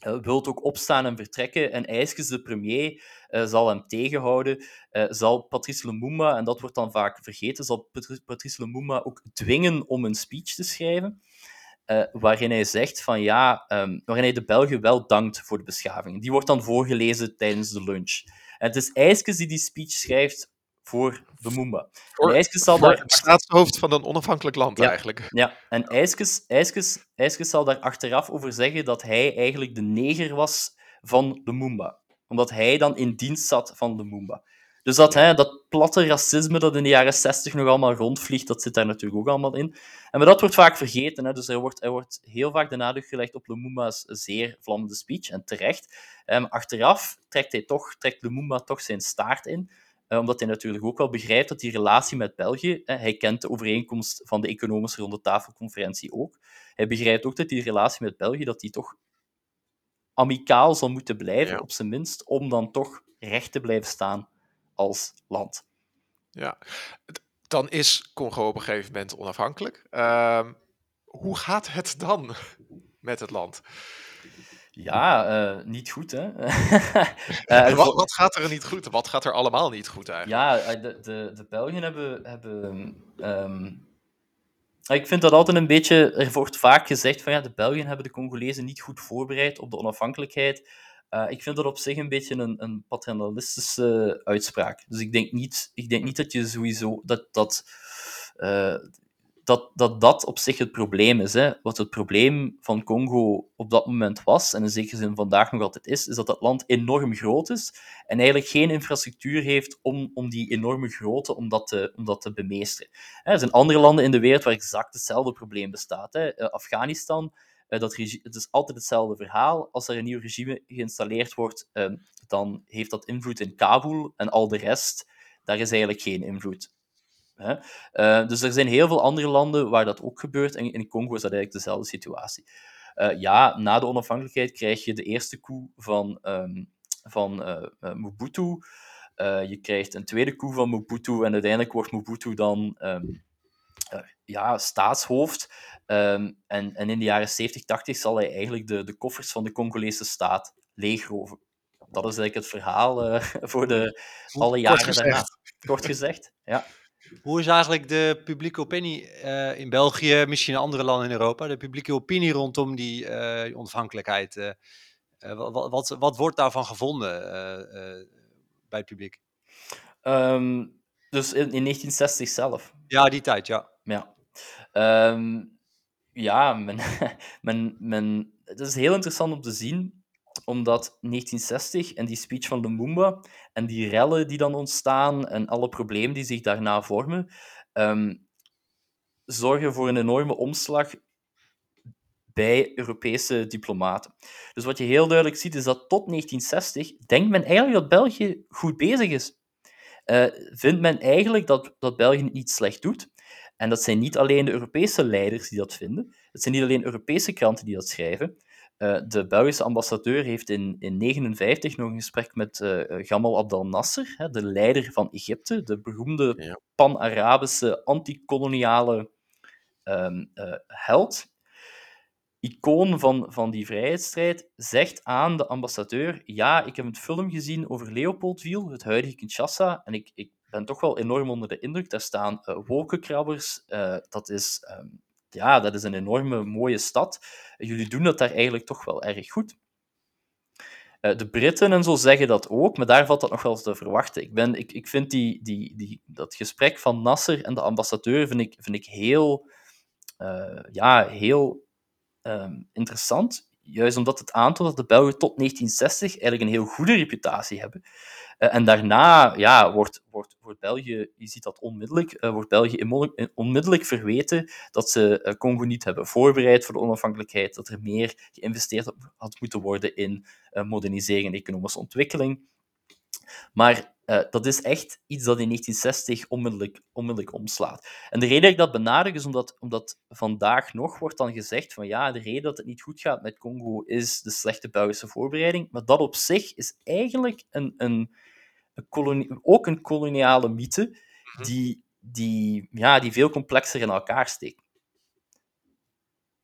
eh, wilt ook opstaan en vertrekken. En Eiskens, de premier, zal hem tegenhouden. Zal Patrice Lumumba, en dat wordt dan vaak vergeten, zal Patri- Patrice Lumumba ook dwingen om een speech te schrijven. Eh, waarin hij zegt van ja, ehm, waarin hij de Belgen wel dankt voor de beschaving. Die wordt dan voorgelezen tijdens de lunch. En het is Eiskens die die speech schrijft voor Lumumba. Voor, En Eiskens zal voor daar het staatshoofd van een onafhankelijk land Ja. eigenlijk. ja, en Eiskes, Eiskes, Eiskes zal daar achteraf over zeggen dat hij eigenlijk de neger was van Lumumba. Omdat hij dan in dienst zat van Lumumba. Dus dat, hè, dat platte racisme dat in de jaren 60 nog allemaal rondvliegt, dat zit daar natuurlijk ook allemaal in. En maar dat wordt vaak vergeten. Hè. Dus er wordt, er wordt heel vaak de nadruk gelegd op Lumumba's zeer vlammende speech, en terecht. Um, achteraf trekt, hij toch, trekt Lumumba toch zijn staart in, uh, omdat hij natuurlijk ook wel begrijpt dat die relatie met België, hè, hij kent de overeenkomst van de economische rondetafelconferentie ook, hij begrijpt ook dat die relatie met België, dat die toch amicaal zal moeten blijven, op zijn minst, om dan toch recht te blijven staan als land. Ja, dan is Congo op een gegeven moment onafhankelijk. Uh, hoe gaat het dan [LAUGHS] met het land? Ja, uh, niet goed, hè? [LAUGHS] uh, wat, wat, gaat er niet goed? Wat gaat er allemaal niet goed eigenlijk? Ja, eh, de, de, de Belgen hebben... hebben um, ik vind dat altijd een beetje... Er wordt vaak gezegd van ja, de Belgen hebben de Congolezen niet goed voorbereid op de onafhankelijkheid. Uh, ik vind dat op zich een beetje een, een paternalistische uitspraak. Dus ik denk niet, ik denk niet dat je sowieso dat dat, uh, dat, dat dat op zich het probleem is. Hè. Wat het probleem van Congo op dat moment was, en in zekere zin vandaag nog altijd is, is dat dat land enorm groot is en eigenlijk geen infrastructuur heeft om, om die enorme grootte om dat te, om dat te bemeesteren. Er zijn andere landen in de wereld waar exact hetzelfde probleem bestaat. Hè. Eh, Afghanistan dat het is altijd hetzelfde verhaal. Als er een nieuw regime geïnstalleerd wordt, uh, dan heeft dat invloed in Kabul en al de rest, daar is eigenlijk geen invloed. Hè? Uh, dus er zijn heel veel andere landen waar dat ook gebeurt. En in Congo is dat eigenlijk dezelfde situatie. Uh, ja, na de onafhankelijkheid krijg je de eerste coup van, um, van Mobutu. je krijgt een tweede coup van Mobutu en uiteindelijk wordt Mobutu dan um, ja, staatshoofd. Um, en, en in de jaren 70, 80 zal hij eigenlijk de, de koffers van de Congolese staat leegroven. Dat is eigenlijk het verhaal uh, [LAUGHS] voor de, alle jaren daarna. Kort gezegd, ja. Hoe is eigenlijk de publieke opinie uh, in België, misschien in andere landen in Europa, de publieke opinie rondom die uh, onafhankelijkheid? wat, wat, wat, wordt daarvan gevonden bij het publiek? Um, dus in, in 1960 zelf? Ja, die tijd, ja. Ja. Um, ja, men, men, men, het is heel interessant om te zien, omdat 1960 en die speech van Lumumba en die rellen die dan ontstaan en alle problemen die zich daarna vormen, um, zorgen voor een enorme omslag bij Europese diplomaten. Dus wat je heel duidelijk ziet, is dat tot 1960 denkt men eigenlijk dat België goed bezig is. Uh, vindt men eigenlijk dat, dat België niet slecht doet. En dat zijn niet alleen de Europese leiders die dat vinden. Het zijn niet alleen Europese kranten die dat schrijven. Uh, de Belgische ambassadeur heeft in 1959 nog een gesprek met uh, Gamal Abdel Nasser, hè, de leider van Egypte, de beroemde ja. pan-Arabische antikoloniale um, uh, held, icoon van, van die vrijheidsstrijd, zegt aan de ambassadeur: Ja, ik heb een film gezien over Leopoldville, het huidige Kinshasa, en ik, ik ben toch wel enorm onder de indruk. Daar staan uh, wolkenkrabbers. Uh, dat, is, um, ja, dat is een enorme mooie stad. jullie doen dat daar eigenlijk toch wel erg goed. Uh, de Britten en zo zeggen dat ook, maar daar valt dat nog wel te verwachten. Ik, ben, ik, ik vind die, die, die, dat gesprek van Nasser en de ambassadeur vind ik, vind ik heel, ja, heel um, interessant. Juist omdat het aantoont dat de Belgen tot 1960 eigenlijk een heel goede reputatie hebben. Uh, en daarna ja, wordt, wordt, wordt België, je ziet dat onmiddellijk, uh, wordt België onmiddellijk verweten dat ze uh, Congo niet hebben voorbereid voor de onafhankelijkheid, dat er meer geïnvesteerd had moeten worden in modernisering en economische ontwikkeling. Maar uh, dat is echt iets dat in 1960 onmiddellijk, onmiddellijk omslaat. En de reden dat ik dat benadruk is omdat, omdat vandaag nog wordt dan gezegd van ja, de reden dat het niet goed gaat met Congo is de slechte Belgische voorbereiding. Maar dat op zich is eigenlijk een, een, een kolonie, ook een koloniale mythe mhm. die, die, ja, die veel complexer in elkaar steekt.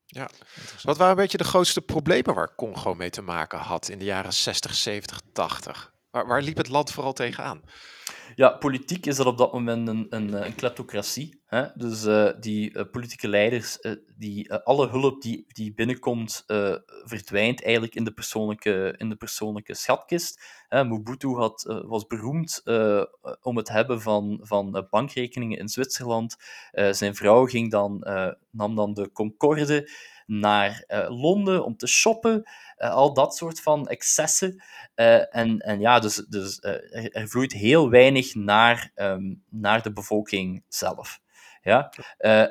Ja, wat waren een beetje de grootste problemen waar Congo mee te maken had in de jaren 60, 70, 80? Waar, liep het land vooral tegenaan? Ja, politiek is dat op dat moment een, een, een kleptocratie. Hè? Dus uh, die uh, politieke leiders, die, alle hulp die, die binnenkomt, verdwijnt eigenlijk in de persoonlijke, in de persoonlijke schatkist. Hè? Mobutu had, was beroemd om het hebben van, van bankrekeningen in Zwitserland. zijn vrouw ging dan, nam dan de Concorde naar Londen om te shoppen. al dat soort van excessen. en, en ja, dus, dus er, vloeit heel weinig naar, ehm, naar de bevolking zelf. Ja?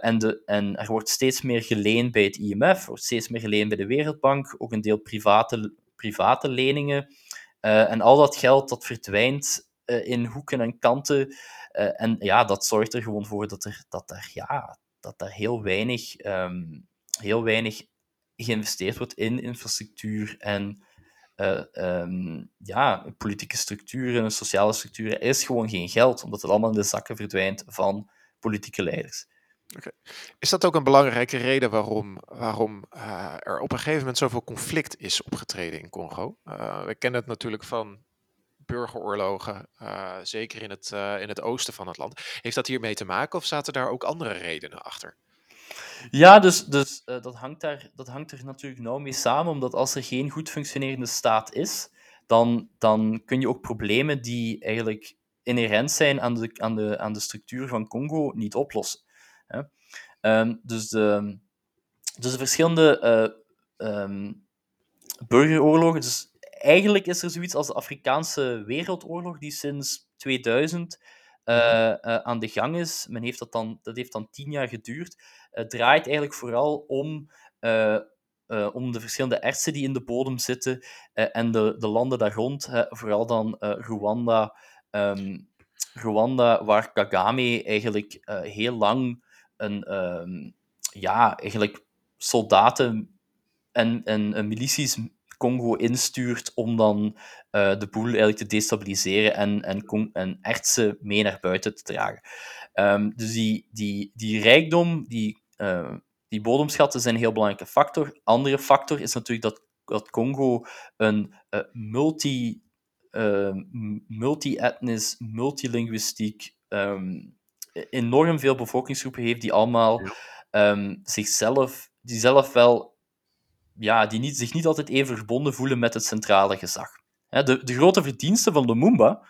en, de, en er wordt steeds meer geleend bij het IMF, wordt steeds meer geleend bij de Wereldbank, ook een deel private, private leningen. en al dat geld dat verdwijnt in hoeken en kanten en ja, dat zorgt er gewoon voor dat er, dat er, ja, dat er heel, weinig, um, heel weinig geïnvesteerd wordt in infrastructuur en uh, um, ja, politieke structuren en sociale structuren. Is gewoon geen geld, omdat het allemaal in de zakken verdwijnt van politieke leiders. Is dat ook een belangrijke reden waarom, waarom uh, er op een gegeven moment zoveel conflict is opgetreden in Congo? Uh, we kennen het natuurlijk van burgeroorlogen, zeker in het, in het oosten van het land. Heeft dat hiermee te maken of zaten daar ook andere redenen achter? Ja, dus, dus uh, dat, hangt daar, dat hangt er natuurlijk nauw mee samen, omdat als er geen goed functionerende staat is, dan, dan kun je ook problemen die eigenlijk inherent zijn aan de, aan de, aan de structuur van Congo niet oplossen. Hè? Um, dus, de, dus de verschillende um, burgeroorlogen, dus eigenlijk is er zoiets als de Afrikaanse Wereldoorlog, die sinds 2000 uh, uh, aan de gang is. Men heeft dat, dan, dat heeft dan tien jaar geduurd. Het draait eigenlijk vooral om, uh, om de verschillende ertsen die in de bodem zitten en de, de landen daar rond, vooral dan Rwanda, um, Rwanda, waar Kagame eigenlijk heel lang een, um, ja, eigenlijk soldaten en, en milities Congo instuurt om dan uh, de boel eigenlijk te destabiliseren en, en, en ertsen mee naar buiten te dragen. Um, dus die, die, die rijkdom, die, uh, die bodemschatten zijn een heel belangrijke factor. Andere factor is natuurlijk dat, dat Congo een uh, multi, multi-etnisch, multilinguïstiek, um, enorm veel bevolkingsgroepen heeft die allemaal um, zichzelf, die zelf wel ja, die niet, zich niet altijd even verbonden voelen met het centrale gezag. De, de grote verdienste van Lumumba,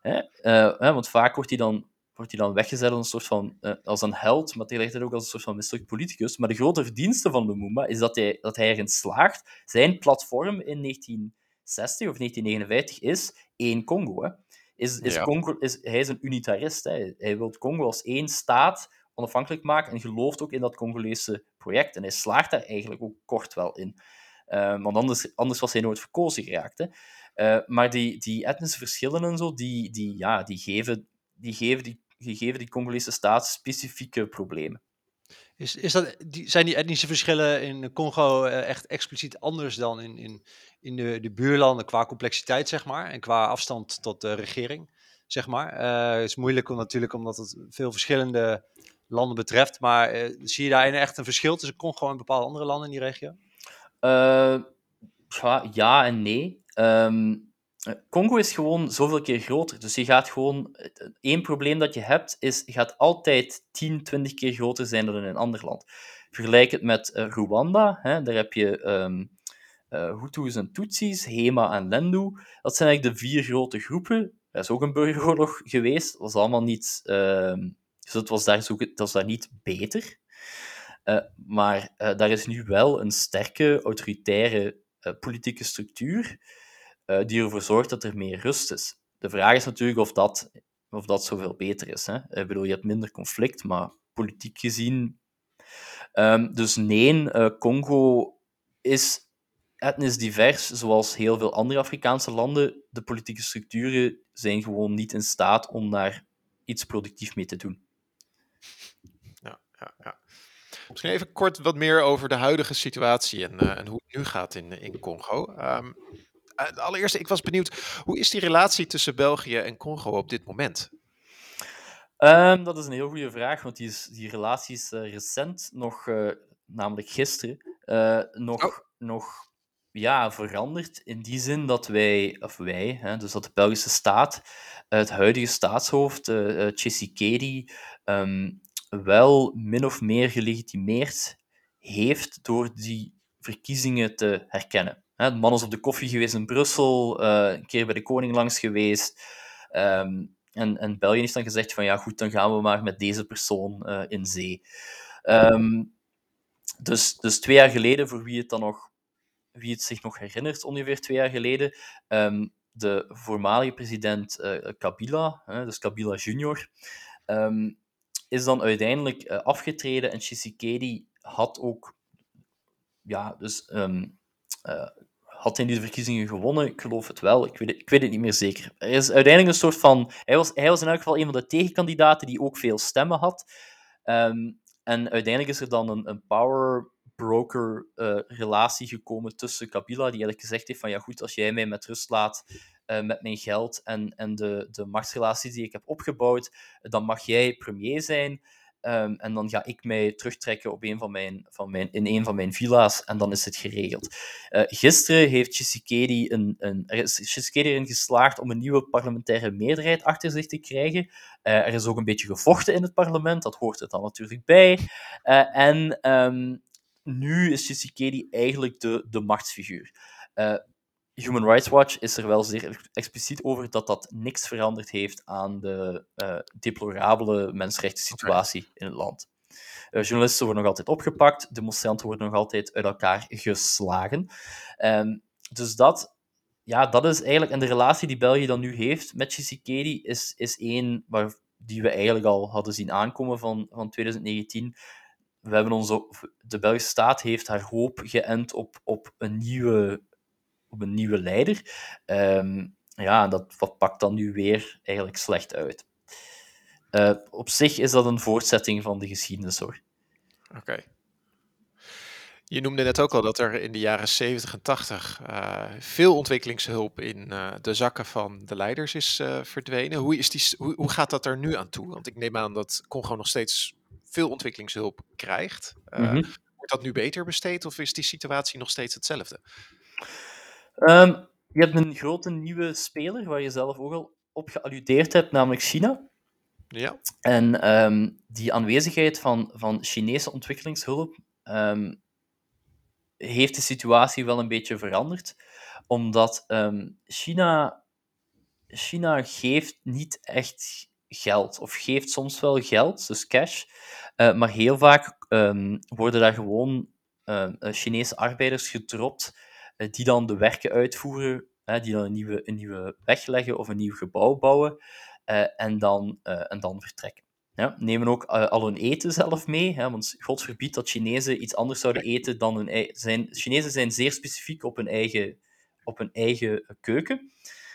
hè, uh, want vaak wordt hij dan, wordt hij dan weggezet als een, soort van, uh, als een held, maar tegelijkertijd ook als een soort van mislukt politicus. Maar de grote verdienste van Lumumba is dat hij, dat hij erin slaagt. Zijn platform in 1960 of 1959 is één Congo. Hè. Is, is ja. Congo is, hij is een unitarist. Hè. Hij wil Congo als één staat onafhankelijk maken en gelooft ook in dat Congolese project. En hij slaagt daar eigenlijk ook kort wel in. Uh, want anders, anders was hij nooit verkozen geraakt. Hè. Uh, maar die, die etnische verschillen en zo, die, die, ja, die, geven, die, geven die, die geven die Congolese staat specifieke problemen. Is, is dat, die, zijn die etnische verschillen in Congo uh, echt expliciet anders dan in, in, in de, de buurlanden qua complexiteit, zeg maar, en qua afstand tot de regering, zeg maar? het is moeilijk om, natuurlijk omdat het veel verschillende landen betreft. Maar uh, zie je daarin echt een verschil tussen Congo en bepaalde andere landen in die regio? Uh, ja en nee. Um, Congo is gewoon zoveel keer groter. Dus je gaat gewoon... één probleem dat je hebt, is je gaat altijd 10, 20 keer groter zijn dan in een ander land. Vergelijk het met Rwanda. Hè, daar heb je um, Hutus en Tutsis, Hema en Lendu. Dat zijn eigenlijk de vier grote groepen. Er is ook een burgeroorlog geweest. Dat was allemaal niet... Dus het was daar, zo, dat was daar niet beter. Uh, maar uh, daar is nu wel een sterke, autoritaire uh, politieke structuur die ervoor zorgt dat er meer rust is. De vraag is natuurlijk of dat, of dat zoveel beter is. Hè? Ik bedoel, je hebt minder conflict, maar politiek gezien... Um, dus nee, Congo is etnisch divers, zoals heel veel andere Afrikaanse landen. De politieke structuren zijn gewoon niet in staat om daar iets productief mee te doen ja, ja. Misschien even kort wat meer over de huidige situatie en, uh, en hoe het nu gaat in, in Congo. Um, allereerst, ik was benieuwd, hoe is die relatie tussen België en Congo op dit moment? Um, dat is een heel goede vraag, want die, is, die relatie is uh, recent, nog, uh, namelijk gisteren, nog, oh. nog ja, veranderd. In die zin dat wij, of wij, hè, dus dat de Belgische staat, het huidige staatshoofd, uh, Tshisekedi, um, wel min of meer gelegitimeerd heeft door die verkiezingen te herkennen. De man is op de koffie geweest in Brussel, uh, een keer bij de koning langs geweest. Um, en, en België heeft dan gezegd van ja goed, dan gaan we maar met deze persoon in zee. Um, dus, dus twee jaar geleden, voor wie het, dan nog, wie het zich nog herinnert, ongeveer twee jaar geleden, ehm, de voormalige president uh, Kabila, dus Kabila junior, um, is dan uiteindelijk uh, afgetreden en Tshisekedi had ook ja, dus, um, uh, had in die verkiezingen gewonnen. Ik geloof het wel, ik weet het, ik weet het niet meer zeker. Er is uiteindelijk een soort van... Hij was, hij was in elk geval een van de tegenkandidaten die ook veel stemmen had. En uiteindelijk is er dan een, een power broker uh, relatie gekomen tussen Kabila, die eigenlijk gezegd heeft van ja goed, als jij mij met rust laat uh, met mijn geld en, en de, de machtsrelaties die ik heb opgebouwd, dan mag jij premier zijn. Um, en dan ga ik mij terugtrekken op een van mijn, van mijn, in een van mijn villa's en dan is het geregeld. Uh, gisteren heeft Tshisekedi, een, een, er erin geslaagd om een nieuwe parlementaire meerderheid achter zich te krijgen. Er is ook een beetje gevochten in het parlement, dat hoort er dan natuurlijk bij. En um, nu is Tshisekedi eigenlijk de, de machtsfiguur. Human Rights Watch is er wel zeer expliciet over dat dat niks veranderd heeft aan de uh, deplorabele mensenrechten situatie okay. in het land. Uh, journalisten worden nog altijd opgepakt, demonstranten worden nog altijd uit elkaar geslagen. Um, dus dat, ja, dat is eigenlijk, en de relatie die België dan nu heeft met Tshisekedi is, is één waar, die we eigenlijk al hadden zien aankomen van, van 2019. We hebben onze, de Belgische staat heeft haar hoop geënt op, op een nieuwe op een nieuwe leider. Um, ja, dat, dat pakt dan nu weer eigenlijk slecht uit. Uh, op zich is dat een voortzetting van de geschiedenis hoor. Oké. Je noemde net ook al dat er in de jaren 70 en 80 uh, veel ontwikkelingshulp in uh, de zakken van de leiders is verdwenen. Hoe, is die, hoe, hoe, gaat dat er nu aan toe? Want ik neem aan dat Congo nog steeds veel ontwikkelingshulp krijgt. Mm -hmm. Wordt dat nu beter besteed of is die situatie nog steeds hetzelfde? Um, je hebt een grote nieuwe speler, waar je zelf ook al op gealludeerd hebt, namelijk China. Ja. En um, die aanwezigheid van, van Chinese ontwikkelingshulp um, heeft de situatie wel een beetje veranderd. Omdat China, China geeft niet echt geld, of geeft soms wel geld, dus cash, uh, maar heel vaak worden daar gewoon uh, Chinese arbeiders gedropt eh, die dan de werken uitvoeren, die dan een nieuwe, een nieuwe weg leggen of een nieuw gebouw bouwen eh, en, dan, eh, en dan vertrekken. Ja, nemen ook al hun eten zelf mee, hè, want God verbiedt dat Chinezen iets anders zouden eten dan hun eigen... Zijn, Chinezen zijn zeer specifiek op hun eigen, op hun eigen keuken.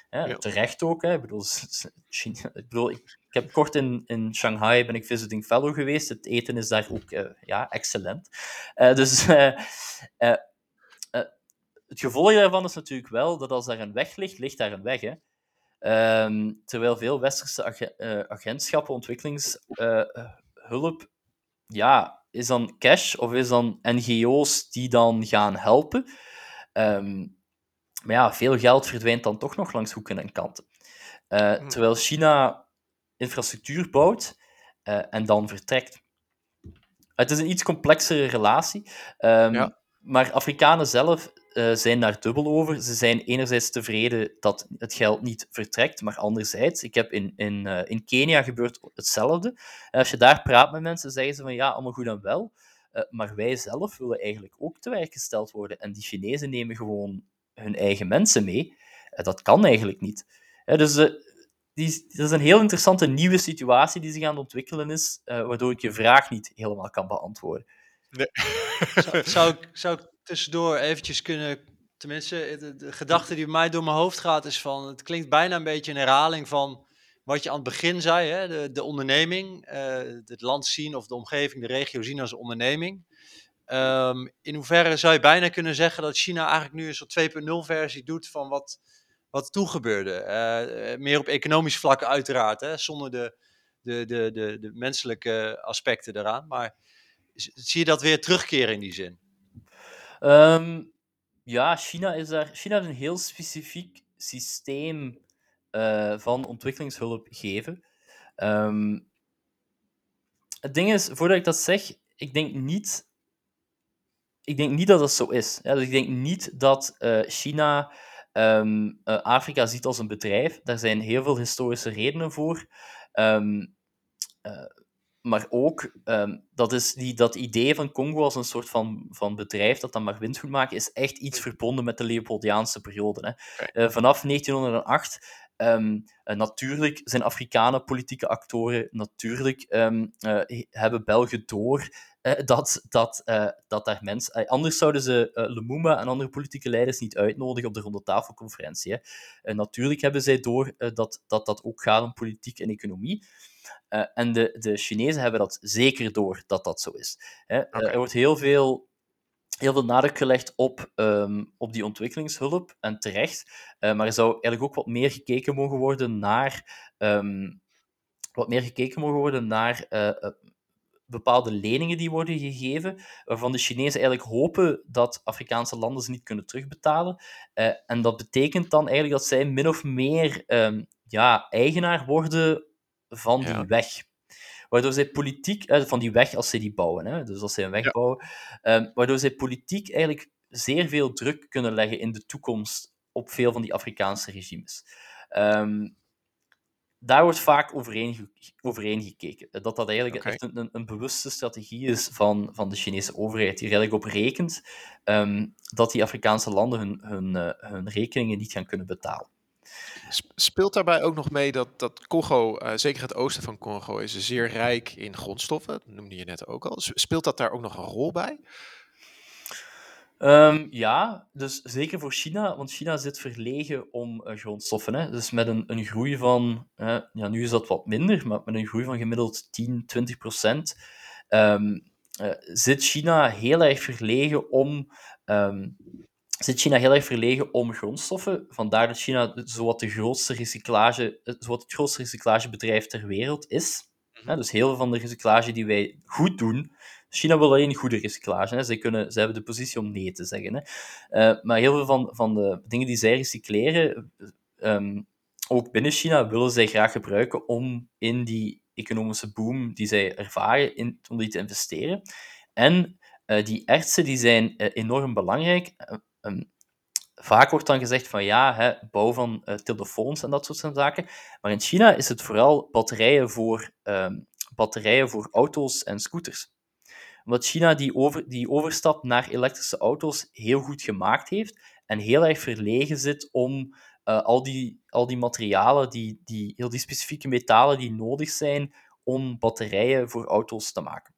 Ja. Terecht ook. Hè. Ik, bedoel, China, ik, bedoel, ik, ik, heb kort in, in Shanghai ben ik visiting fellow geweest. Het eten is daar ook uh, ja, excellent. Uh, dus [LAUGHS] het gevolg daarvan is natuurlijk wel dat als daar een weg ligt, ligt daar een weg. Hè? Um, terwijl veel westerse ag agentschappen, ontwikkelingshulp, ja, is dan cash of is dan NGO's die dan gaan helpen. Um, maar ja, veel geld verdwijnt dan toch nog langs hoeken en kanten. Uh, terwijl China infrastructuur bouwt en dan vertrekt. Het is een iets complexere relatie. Um, ja. Maar Afrikanen zelf uh, zijn daar dubbel over. Ze zijn enerzijds tevreden dat het geld niet vertrekt, maar anderzijds, ik heb in, in, uh, in Kenia gebeurt hetzelfde. En als je daar praat met mensen, zeggen ze van ja, allemaal goed en wel, maar wij zelf willen eigenlijk ook te werk gesteld worden. En die Chinezen nemen gewoon hun eigen mensen mee. dat kan eigenlijk niet. dus die, dat is een heel interessante nieuwe situatie die zich aan het ontwikkelen is, waardoor ik je vraag niet helemaal kan beantwoorden. Nee. zou, zou, ik, zou ik tussendoor eventjes kunnen, tenminste, de, de, gedachte die bij mij door mijn hoofd gaat is van, het klinkt bijna een beetje een herhaling van wat je aan het begin zei, hè? De, de onderneming, uh, het land zien of de omgeving, de regio zien als onderneming. Um, in hoeverre zou je bijna kunnen zeggen dat China eigenlijk nu een soort 2.0 versie doet van wat, wat toen gebeurde? Uh, meer op economisch vlak uiteraard, hè? zonder de, de, de, de, de menselijke aspecten eraan. Maar zie je dat weer terugkeren in die zin? Um, ja, China, is daar, China heeft een heel specifiek systeem uh, van ontwikkelingshulp geven. Um, het ding is, voordat ik dat zeg, ik denk niet, ik denk niet dat dat zo is. Ja, dus ik denk niet dat China um, uh, Afrika ziet als een bedrijf. Daar zijn heel veel historische redenen voor. maar ook, ehm, dat, is die, dat idee van Congo als een soort van, van bedrijf dat dan maar winst moet maken, is echt iets verbonden met de Leopoldiaanse periode. Hè. Eh, vanaf 1908 Um, uh, natuurlijk zijn Afrikanen politieke actoren. Natuurlijk um, uh, hebben Belgen door dat, dat, dat daar mensen... anders zouden ze Lumumba en andere politieke leiders niet uitnodigen op de rondetafelconferentie. Hè. natuurlijk hebben zij door dat, dat dat ook gaat om politiek en economie. en de, de Chinezen hebben dat zeker door dat dat zo is. Hè. Okay. er wordt heel veel heel veel nadruk gelegd op, um, op die ontwikkelingshulp, en terecht. Uh, maar er zou eigenlijk ook wat meer gekeken mogen worden naar, um, wat meer gekeken mogen worden naar uh, bepaalde leningen die worden gegeven, waarvan de Chinezen eigenlijk hopen dat Afrikaanse landen ze niet kunnen terugbetalen. en dat betekent dan eigenlijk dat zij min of meer um, ja, eigenaar worden van die ja. weg waardoor zij politiek, eh, van die weg als ze die bouwen, hè, dus als zij een weg ja. bouwen, um, waardoor zij politiek eigenlijk zeer veel druk kunnen leggen in de toekomst op veel van die Afrikaanse regimes. Um, daar wordt vaak overheen, overheen gekeken. Dat dat eigenlijk okay. echt een, een, bewuste strategie is van, van de Chinese overheid, die er eigenlijk op rekent um, dat die Afrikaanse landen hun, hun, uh, hun rekeningen niet gaan kunnen betalen. Speelt daarbij ook nog mee dat, dat Congo, uh, zeker het oosten van Congo, is zeer rijk in grondstoffen. Dat noemde je net ook al. Speelt dat daar ook nog een rol bij? Um, ja, dus zeker voor China, want China zit verlegen om uh, grondstoffen. Hè. Dus met een, een groei van, uh, ja, nu is dat wat minder, maar met een groei van gemiddeld 10, 20 procent, um, zit China heel erg verlegen om um, zit China heel erg verlegen om grondstoffen. Vandaar dat China zowat, de grootste recyclage, zowat het grootste recyclagebedrijf ter wereld is. Mm-hmm. dus heel veel van de recyclage die wij goed doen, China wil alleen goede recyclage. Hè. Zij, kunnen, zij hebben de positie om nee te zeggen. Hè. Uh, maar heel veel van, van de dingen die zij recycleren, um, ook binnen China, willen zij graag gebruiken om in die economische boom die zij ervaren, in, om die te investeren. En uh, die ertsen die zijn uh, enorm belangrijk. Um, vaak wordt dan gezegd van ja, hè, bouw van telefoons en dat soort zaken. Maar in China is het vooral batterijen voor, um, batterijen voor auto's en scooters. Omdat China die, over, die overstap naar elektrische auto's heel goed gemaakt heeft en heel erg verlegen zit om uh, al, die, al die materialen, die, die, heel die specifieke metalen die nodig zijn om batterijen voor auto's te maken.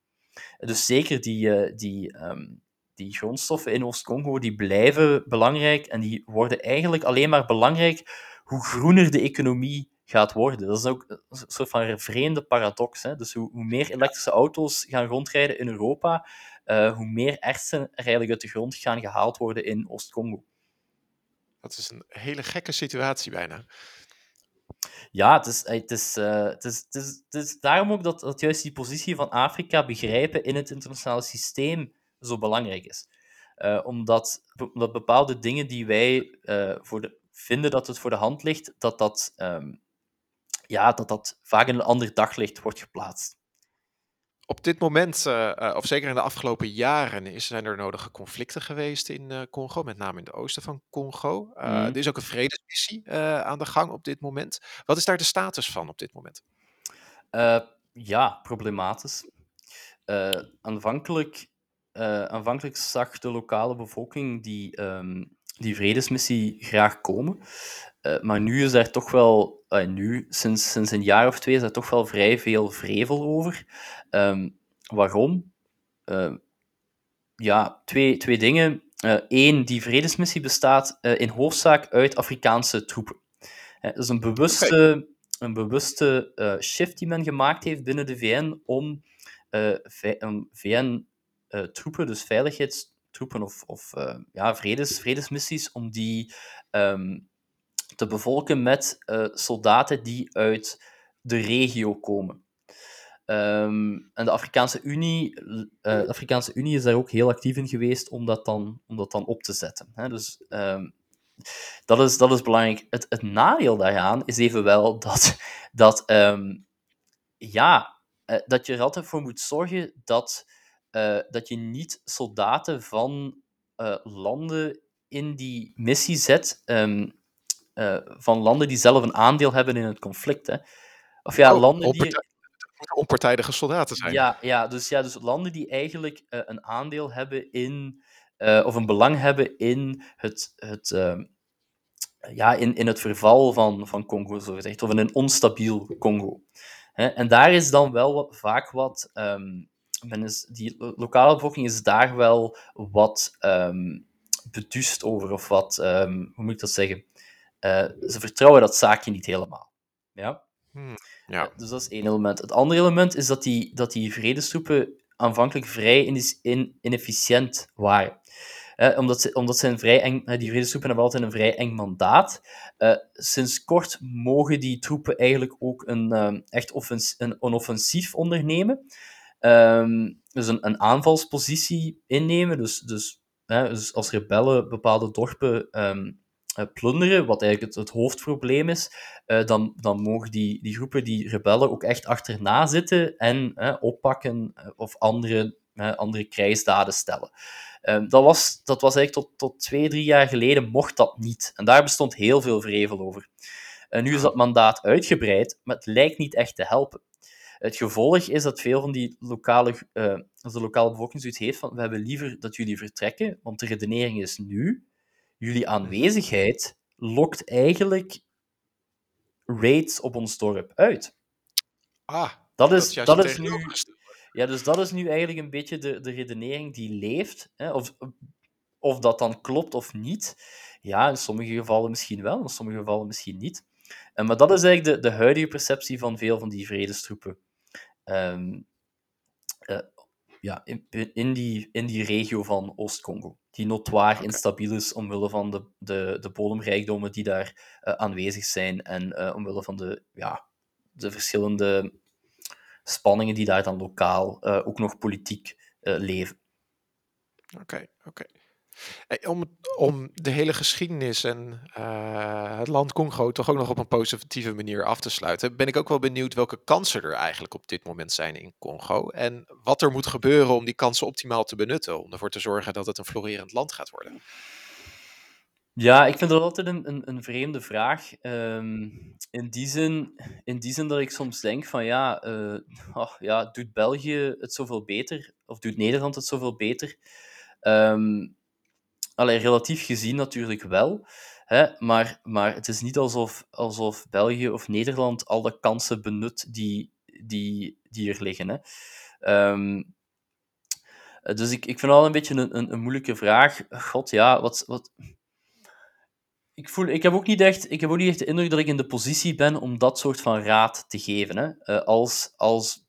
Dus zeker die, uh, die, um, die grondstoffen in Oost-Congo die blijven belangrijk en die worden eigenlijk alleen maar belangrijk hoe groener de economie gaat worden. Dat is ook een soort van vreemde paradox. Hè? Dus hoe, hoe meer elektrische auto's gaan rondrijden in Europa, uh, hoe meer ertsen er eigenlijk uit de grond gaan gehaald worden in Oost-Congo. Dat is een hele gekke situatie bijna. Ja, het is, het is, uh, het is, het is, het is daarom ook dat, dat juist die positie van Afrika begrijpen in het internationale systeem zo belangrijk is. Uh, omdat, omdat bepaalde dingen die wij uh, voor de, vinden dat het voor de hand ligt, dat dat, um, ja, dat dat vaak in een ander daglicht wordt geplaatst. Op dit moment, uh, of zeker in de afgelopen jaren, is, zijn er nodige conflicten geweest in Congo, met name in het oosten van Congo. Mm. Er is ook een vredesmissie aan de gang op dit moment. Wat is daar de status van op dit moment? ja, problematisch. aanvankelijk aanvankelijk zag de lokale bevolking die, um, die vredesmissie graag komen. Uh, maar nu is daar toch wel, uh, nu, sinds, sinds een jaar of twee, is daar toch wel vrij veel vrevel over. Um, waarom? ja, twee, twee dingen. Eén, die vredesmissie bestaat in hoofdzaak uit Afrikaanse troepen. dat is een bewuste, een bewuste shift die men gemaakt heeft binnen de VN om een VN uh, troepen, of, of uh, ja, vredes, vredesmissies, om die um, te bevolken met uh, soldaten die uit de regio komen. Um, en de Afrikaanse, Unie, de Afrikaanse Unie is daar ook heel actief in geweest om dat dan, om dat dan op te zetten. Hè? Dus um, dat, is, dat is belangrijk. Het, het nadeel daaraan is evenwel dat, dat, ja, dat je er altijd voor moet zorgen dat uh, dat je niet soldaten van uh, landen in die missie zet, um, uh, van landen die zelf een aandeel hebben in het conflict. Hè. Of ja, oh, landen die... onpartijdige soldaten zijn. Ja, ja, dus, ja, dus landen die eigenlijk een aandeel hebben in, of een belang hebben in het, het, uh, ja, in, in het verval van, van Congo, zo gezegd, of in een onstabiel Congo. Hè? En daar is dan wel wat, vaak wat, um, men is, die lokale bevolking is daar wel wat um, beduust over, of wat, um, hoe moet ik dat zeggen? ze vertrouwen dat zaakje niet helemaal. Ja? Hmm. Ja. Dus dat is één element. Het andere element is dat die, dat die vredestroepen aanvankelijk vrij in, inefficiënt waren. Eh, omdat, ze, omdat zijn vrij eng, die vredestroepen hebben altijd een vrij eng mandaat. Uh, sinds kort mogen die troepen eigenlijk ook een, um, echt offens een, een, offensief ondernemen. Um, dus een, aanvalspositie innemen. Dus, dus, dus als rebellen bepaalde dorpen um, uh, plunderen, wat eigenlijk het, hoofdprobleem is, uh, dan, dan mogen die, die groepen, die rebellen, ook echt achterna zitten en oppakken of andere, andere krijgsdaden stellen. Um, dat, was, dat was eigenlijk tot, tot twee, drie jaar geleden mocht dat niet. En daar bestond heel veel vrevel over. En nu is dat mandaat uitgebreid, maar het lijkt niet echt te helpen. Het gevolg is dat veel van die lokale, uh, de lokale bevolking zoiets heeft van we hebben liever dat jullie vertrekken, want de redenering is nu, jullie aanwezigheid lokt eigenlijk raids op ons dorp uit. Ah, dat is, dat, dat is nu. Ja, dus dat is nu eigenlijk een beetje de, de redenering die leeft. Hè? Of, of dat dan klopt of niet. Ja, in sommige gevallen misschien wel, in sommige gevallen misschien niet. En, maar dat is eigenlijk de, de huidige perceptie van veel van die vredestroepen. Um, uh, ja, in, in, die, in die regio van Oost-Congo. Die okay. instabiel is omwille van de, de, de bodemrijkdommen die daar uh, aanwezig zijn en uh, omwille van de, ja, de verschillende spanningen die daar dan lokaal ook nog politiek leven. Oké, okay, oké. Okay. Om, om de hele geschiedenis en uh, het land Congo toch ook nog op een positieve manier af te sluiten, ben ik ook wel benieuwd welke kansen er eigenlijk op dit moment zijn in Congo. En wat er moet gebeuren om die kansen optimaal te benutten, om ervoor te zorgen dat het een florerend land gaat worden. Ja, ik vind dat altijd een, een, vreemde vraag. Um, in, die zin, in die zin dat ik soms denk van ja, uh, oh, ja, doet België het zoveel beter? Of doet Nederland het zoveel beter? Um, Allee, relatief gezien natuurlijk wel. Hè, maar, maar het is niet alsof, alsof België of Nederland al de kansen benut die, die, die er liggen. Hè. Um, dus ik, ik vind al een beetje een, een, een, moeilijke vraag. God, ja, wat... wat... Ik, voel, ik, heb ook niet echt, ik heb ook niet echt de indruk dat ik in de positie ben om dat soort van raad te geven. Hè. Uh, als, als,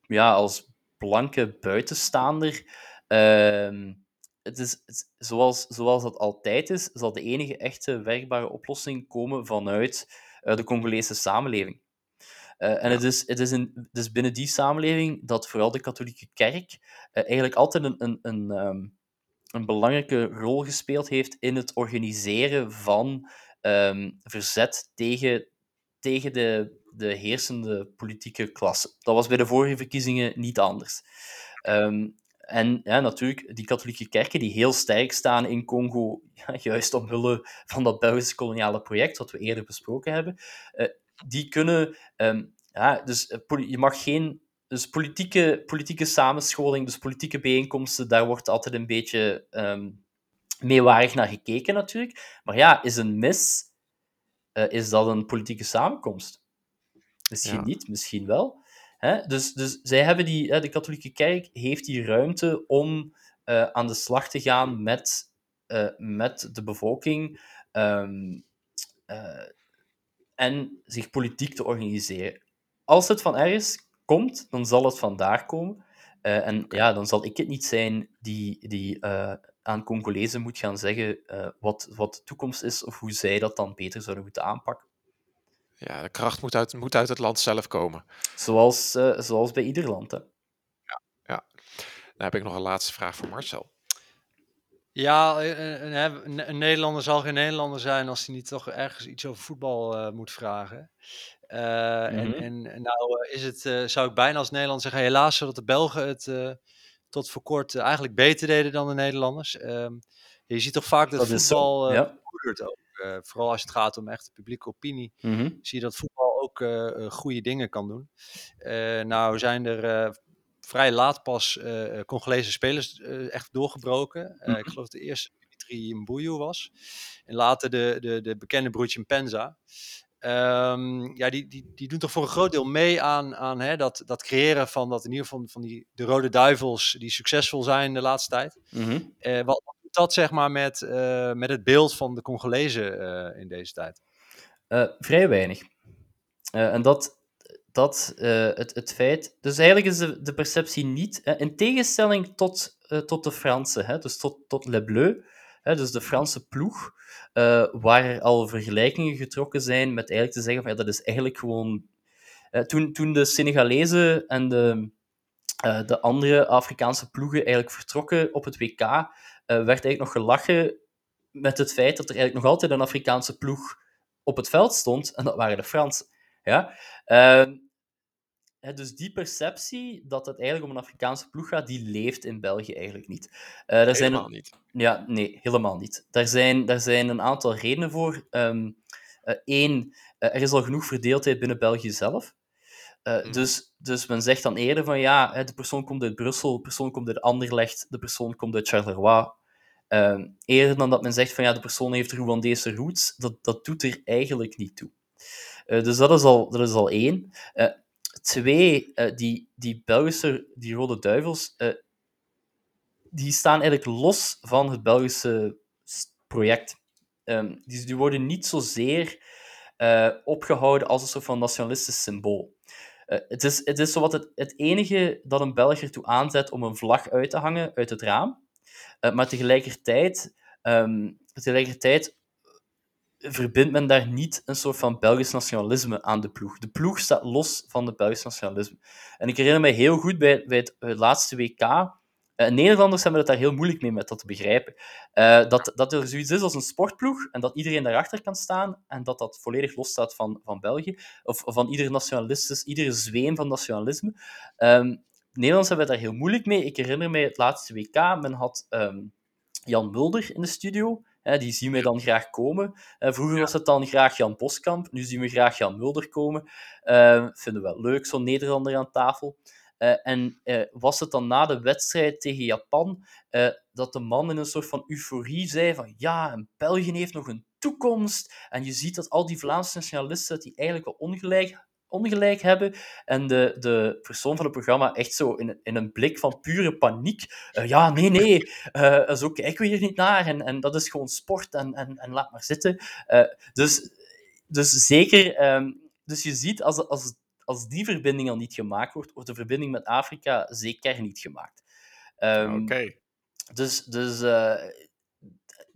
ja, als blanke buitenstaander... Uh, het is, het, zoals, zoals dat altijd is, zal de enige echte werkbare oplossing komen vanuit uh, de Congolese samenleving. Uh, en het, is, het, is een, het is binnen die samenleving dat vooral de katholieke kerk uh, eigenlijk altijd een, een, een, um, een belangrijke rol gespeeld heeft in het organiseren van um, verzet tegen, tegen de, de heersende politieke klasse. Dat was bij de vorige verkiezingen niet anders. Um, en ja, natuurlijk, die katholieke kerken die heel sterk staan in Congo, [LAUGHS] ja, juist omwille van dat Belgische koloniale project, wat we eerder besproken hebben, uh, die kunnen... Um, ja, dus uh, je mag geen... Dus politieke, politieke samenscholing, dus politieke bijeenkomsten, daar wordt altijd een beetje um, meewarig naar gekeken natuurlijk. Maar ja, is een mis, uh, is dat een politieke samenkomst? Misschien ja. niet, misschien wel. Hè? Dus, dus zij hebben die, de katholieke kerk heeft die ruimte om uh, aan de slag te gaan met, uh, met de bevolking um, uh, en zich politiek te organiseren. Als het van ergens komt, dan zal het vandaar komen. en ja, dan zal ik het niet zijn die, die aan Congolezen moet gaan zeggen wat, wat de toekomst is of hoe zij dat dan beter zouden moeten aanpakken. Ja, de kracht moet uit, moet uit het land zelf komen. Zoals, uh, zoals bij ieder land, hè? Ja, ja. Dan heb ik nog een laatste vraag voor Marcel. Ja, een, een, een, Nederlander zal geen Nederlander zijn als hij niet toch ergens iets over voetbal uh, moet vragen. Uh, mm -hmm. en, en nou is het, uh, zou ik bijna als Nederlander zeggen, helaas zodat de Belgen het tot voor kort eigenlijk beter deden dan de Nederlanders. je ziet toch vaak dat, dat voetbal ja. ook. Uh, vooral als het gaat om echte publieke opinie, mm -hmm. zie je dat voetbal ook goede dingen kan doen. nou zijn er vrij laat pas Congolese spelers echt doorgebroken. Mhm. Ik geloof de eerste Dimitri Mbuyu was. En later de, de, de bekende broertje Penza. Ehm, ja, die, die, die doen toch voor een groot deel mee aan, aan hè, dat, dat creëren van, dat in ieder geval van die, de Rode Duivels die succesvol zijn de laatste tijd. Mhm. Wat, dat zeg maar met, uh, met het beeld van de Congolezen uh, in deze tijd? vrij weinig. en dat, dat het, het feit. Dus eigenlijk is de, de perceptie niet, in tegenstelling tot, tot de Fransen, hè, dus tot, tot Le Bleu, hè, dus de Franse ploeg, waar al vergelijkingen getrokken zijn met eigenlijk te zeggen van ja, dat is eigenlijk gewoon... Toen, toen de Senegalezen en de, de andere Afrikaanse ploegen eigenlijk vertrokken op het WK, werd eigenlijk nog gelachen met het feit dat er eigenlijk nog altijd een Afrikaanse ploeg op het veld stond, en dat waren de Fransen. Ja? dus die perceptie dat het eigenlijk om een Afrikaanse ploeg gaat, die leeft in België eigenlijk niet. Uh, helemaal zijn, niet. Ja, nee, helemaal niet. Daar zijn, daar zijn een aantal redenen voor. Eén, um, uh, er is al genoeg verdeeldheid binnen België zelf. Mm. dus, dus men zegt dan eerder van ja, de persoon komt uit Brussel, de persoon komt uit Anderlecht, de persoon komt uit Charleroi. Ehm, eerder dan dat men zegt van ja, de persoon heeft Rwandese roots, dat, dat doet er eigenlijk niet toe. dus dat is al, dat is al één twee, uh, die, die Belgische, die Rode Duivels, die staan eigenlijk los van het Belgische project. Um, die, worden niet zozeer opgehouden als een soort van nationalistisch symbool. het, is, het is zowat het, het enige dat een Belg ertoe aanzet om een vlag uit te hangen uit het raam. Maar tegelijkertijd, um, tegelijkertijd verbindt men daar niet een soort van Belgisch nationalisme aan de ploeg. De ploeg staat los van het Belgisch nationalisme. En ik herinner me heel goed bij, bij het, het, laatste WK. Uh, Nederlanders hebben het daar heel moeilijk mee met dat te begrijpen. Dat, dat er zoiets is als een sportploeg en dat iedereen daarachter kan staan en dat dat volledig losstaat van, van België of, van ieder nationalistisch, iedere zweem van nationalisme. Um, Nederlanders hebben daar heel moeilijk mee. Ik herinner me het laatste WK, men had um, Jan Mulder in de studio die zien wij dan graag komen. vroeger was het dan graag Jan Boskamp, nu zien we graag Jan Mulder komen. Uh, vinden we wel leuk, zo'n Nederlander aan tafel. Uh, en uh, was het dan na de wedstrijd tegen Japan dat de man in een soort van euforie zei van ja, en België heeft nog een toekomst. En je ziet dat al die Vlaamse nationalisten die eigenlijk wel ongelijk ongelijk hebben. En de, de persoon van het programma echt zo in, in een blik van pure paniek. Uh, ja, nee, nee, uh, zo kijken we hier niet naar. En, en dat is gewoon sport en, en, en laat maar zitten. Uh, dus, dus zeker, um, dus je ziet als, als, als die verbinding al niet gemaakt wordt, wordt de verbinding met Afrika zeker niet gemaakt. Um, Oké. Okay. Dus, dus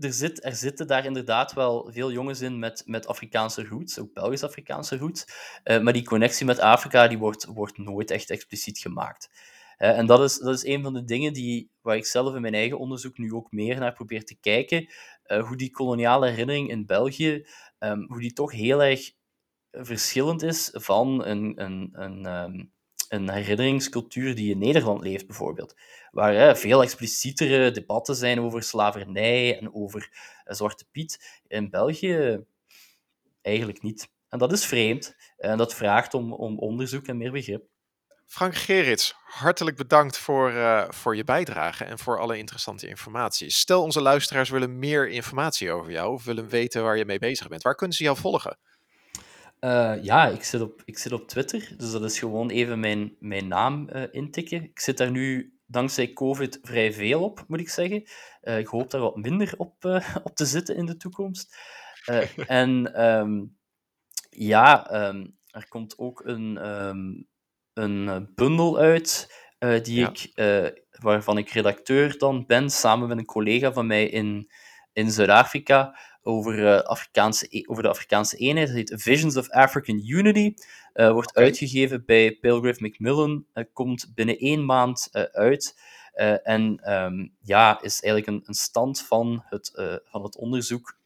er, zit, er zitten daar inderdaad wel veel jongens in met, met Afrikaanse roots, ook Belgisch-Afrikaanse roots. Uh, maar die connectie met Afrika die wordt, wordt nooit echt expliciet gemaakt. Uh, en dat is, dat is een van de dingen die, waar ik zelf in mijn eigen onderzoek nu ook meer naar probeer te kijken. Uh, hoe die koloniale herinnering in België, um, hoe die toch heel erg verschillend is van een, een, een, um, een herinneringscultuur die in Nederland leeft, bijvoorbeeld. Waar hè, veel explicietere debatten zijn over slavernij en over uh, Zwarte Piet. In België eigenlijk niet. En dat is vreemd. En dat vraagt om, om onderzoek en meer begrip. Frank Gerits, hartelijk bedankt voor, uh, voor je bijdrage en voor alle interessante informatie. Stel onze luisteraars willen meer informatie over jou of willen weten waar je mee bezig bent. Waar kunnen ze jou volgen? Uh, ja, ik zit, op, ik zit op Twitter, dus dat is gewoon even mijn, mijn naam uh, intikken. Ik zit daar nu dankzij COVID vrij veel op, moet ik zeggen. Uh, ik hoop daar wat minder op, [LAUGHS] op te zitten in de toekomst. [LAUGHS] en um, ja, um, er komt ook een, um, een bundel uit die ja. ik, waarvan ik redacteur dan ben, samen met een collega van mij in, in Zuid-Afrika over, uh, Afrikaanse, over de Afrikaanse eenheid. Dat heet Visions of African Unity. Uh, wordt okay. uitgegeven bij Pilgrim Macmillan. Uh, komt binnen één maand uit. en um, ja, is eigenlijk een, een stand van het, van het onderzoek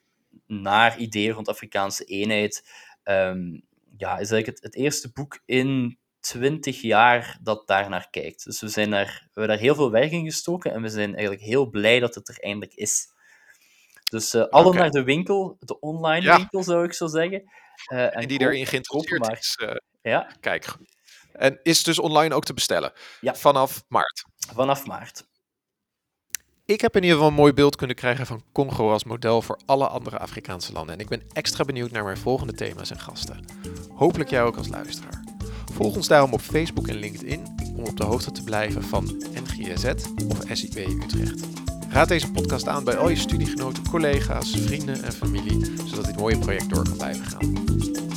naar ideeën rond Afrikaanse eenheid. Um, ja, is eigenlijk het, het eerste boek in 20 jaar dat daar naar kijkt. Dus we, zijn daar, we hebben daar heel veel werk in gestoken en we zijn eigenlijk heel blij dat het er eindelijk is. Dus uh, alle okay. naar de winkel, de online ja. winkel zou ik zo zeggen. eh, En die erin geïnteresseerd maar. is. eh, Ja, kijk. En is dus online ook te bestellen. Ja. Vanaf maart. vanaf maart. Ik heb in ieder geval een mooi beeld kunnen krijgen van Congo als model voor alle andere Afrikaanse landen. En ik ben extra benieuwd naar mijn volgende thema's en gasten. Hopelijk jij ook als luisteraar. Volg ons daarom op Facebook en LinkedIn om op de hoogte te blijven van NGZ of SIP Utrecht. Raad deze podcast aan bij al je studiegenoten, collega's, vrienden en familie, zodat dit mooie project door kan blijven gaan.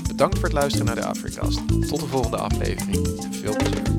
Bedankt voor het luisteren naar de Africast. Tot de volgende aflevering en veel plezier.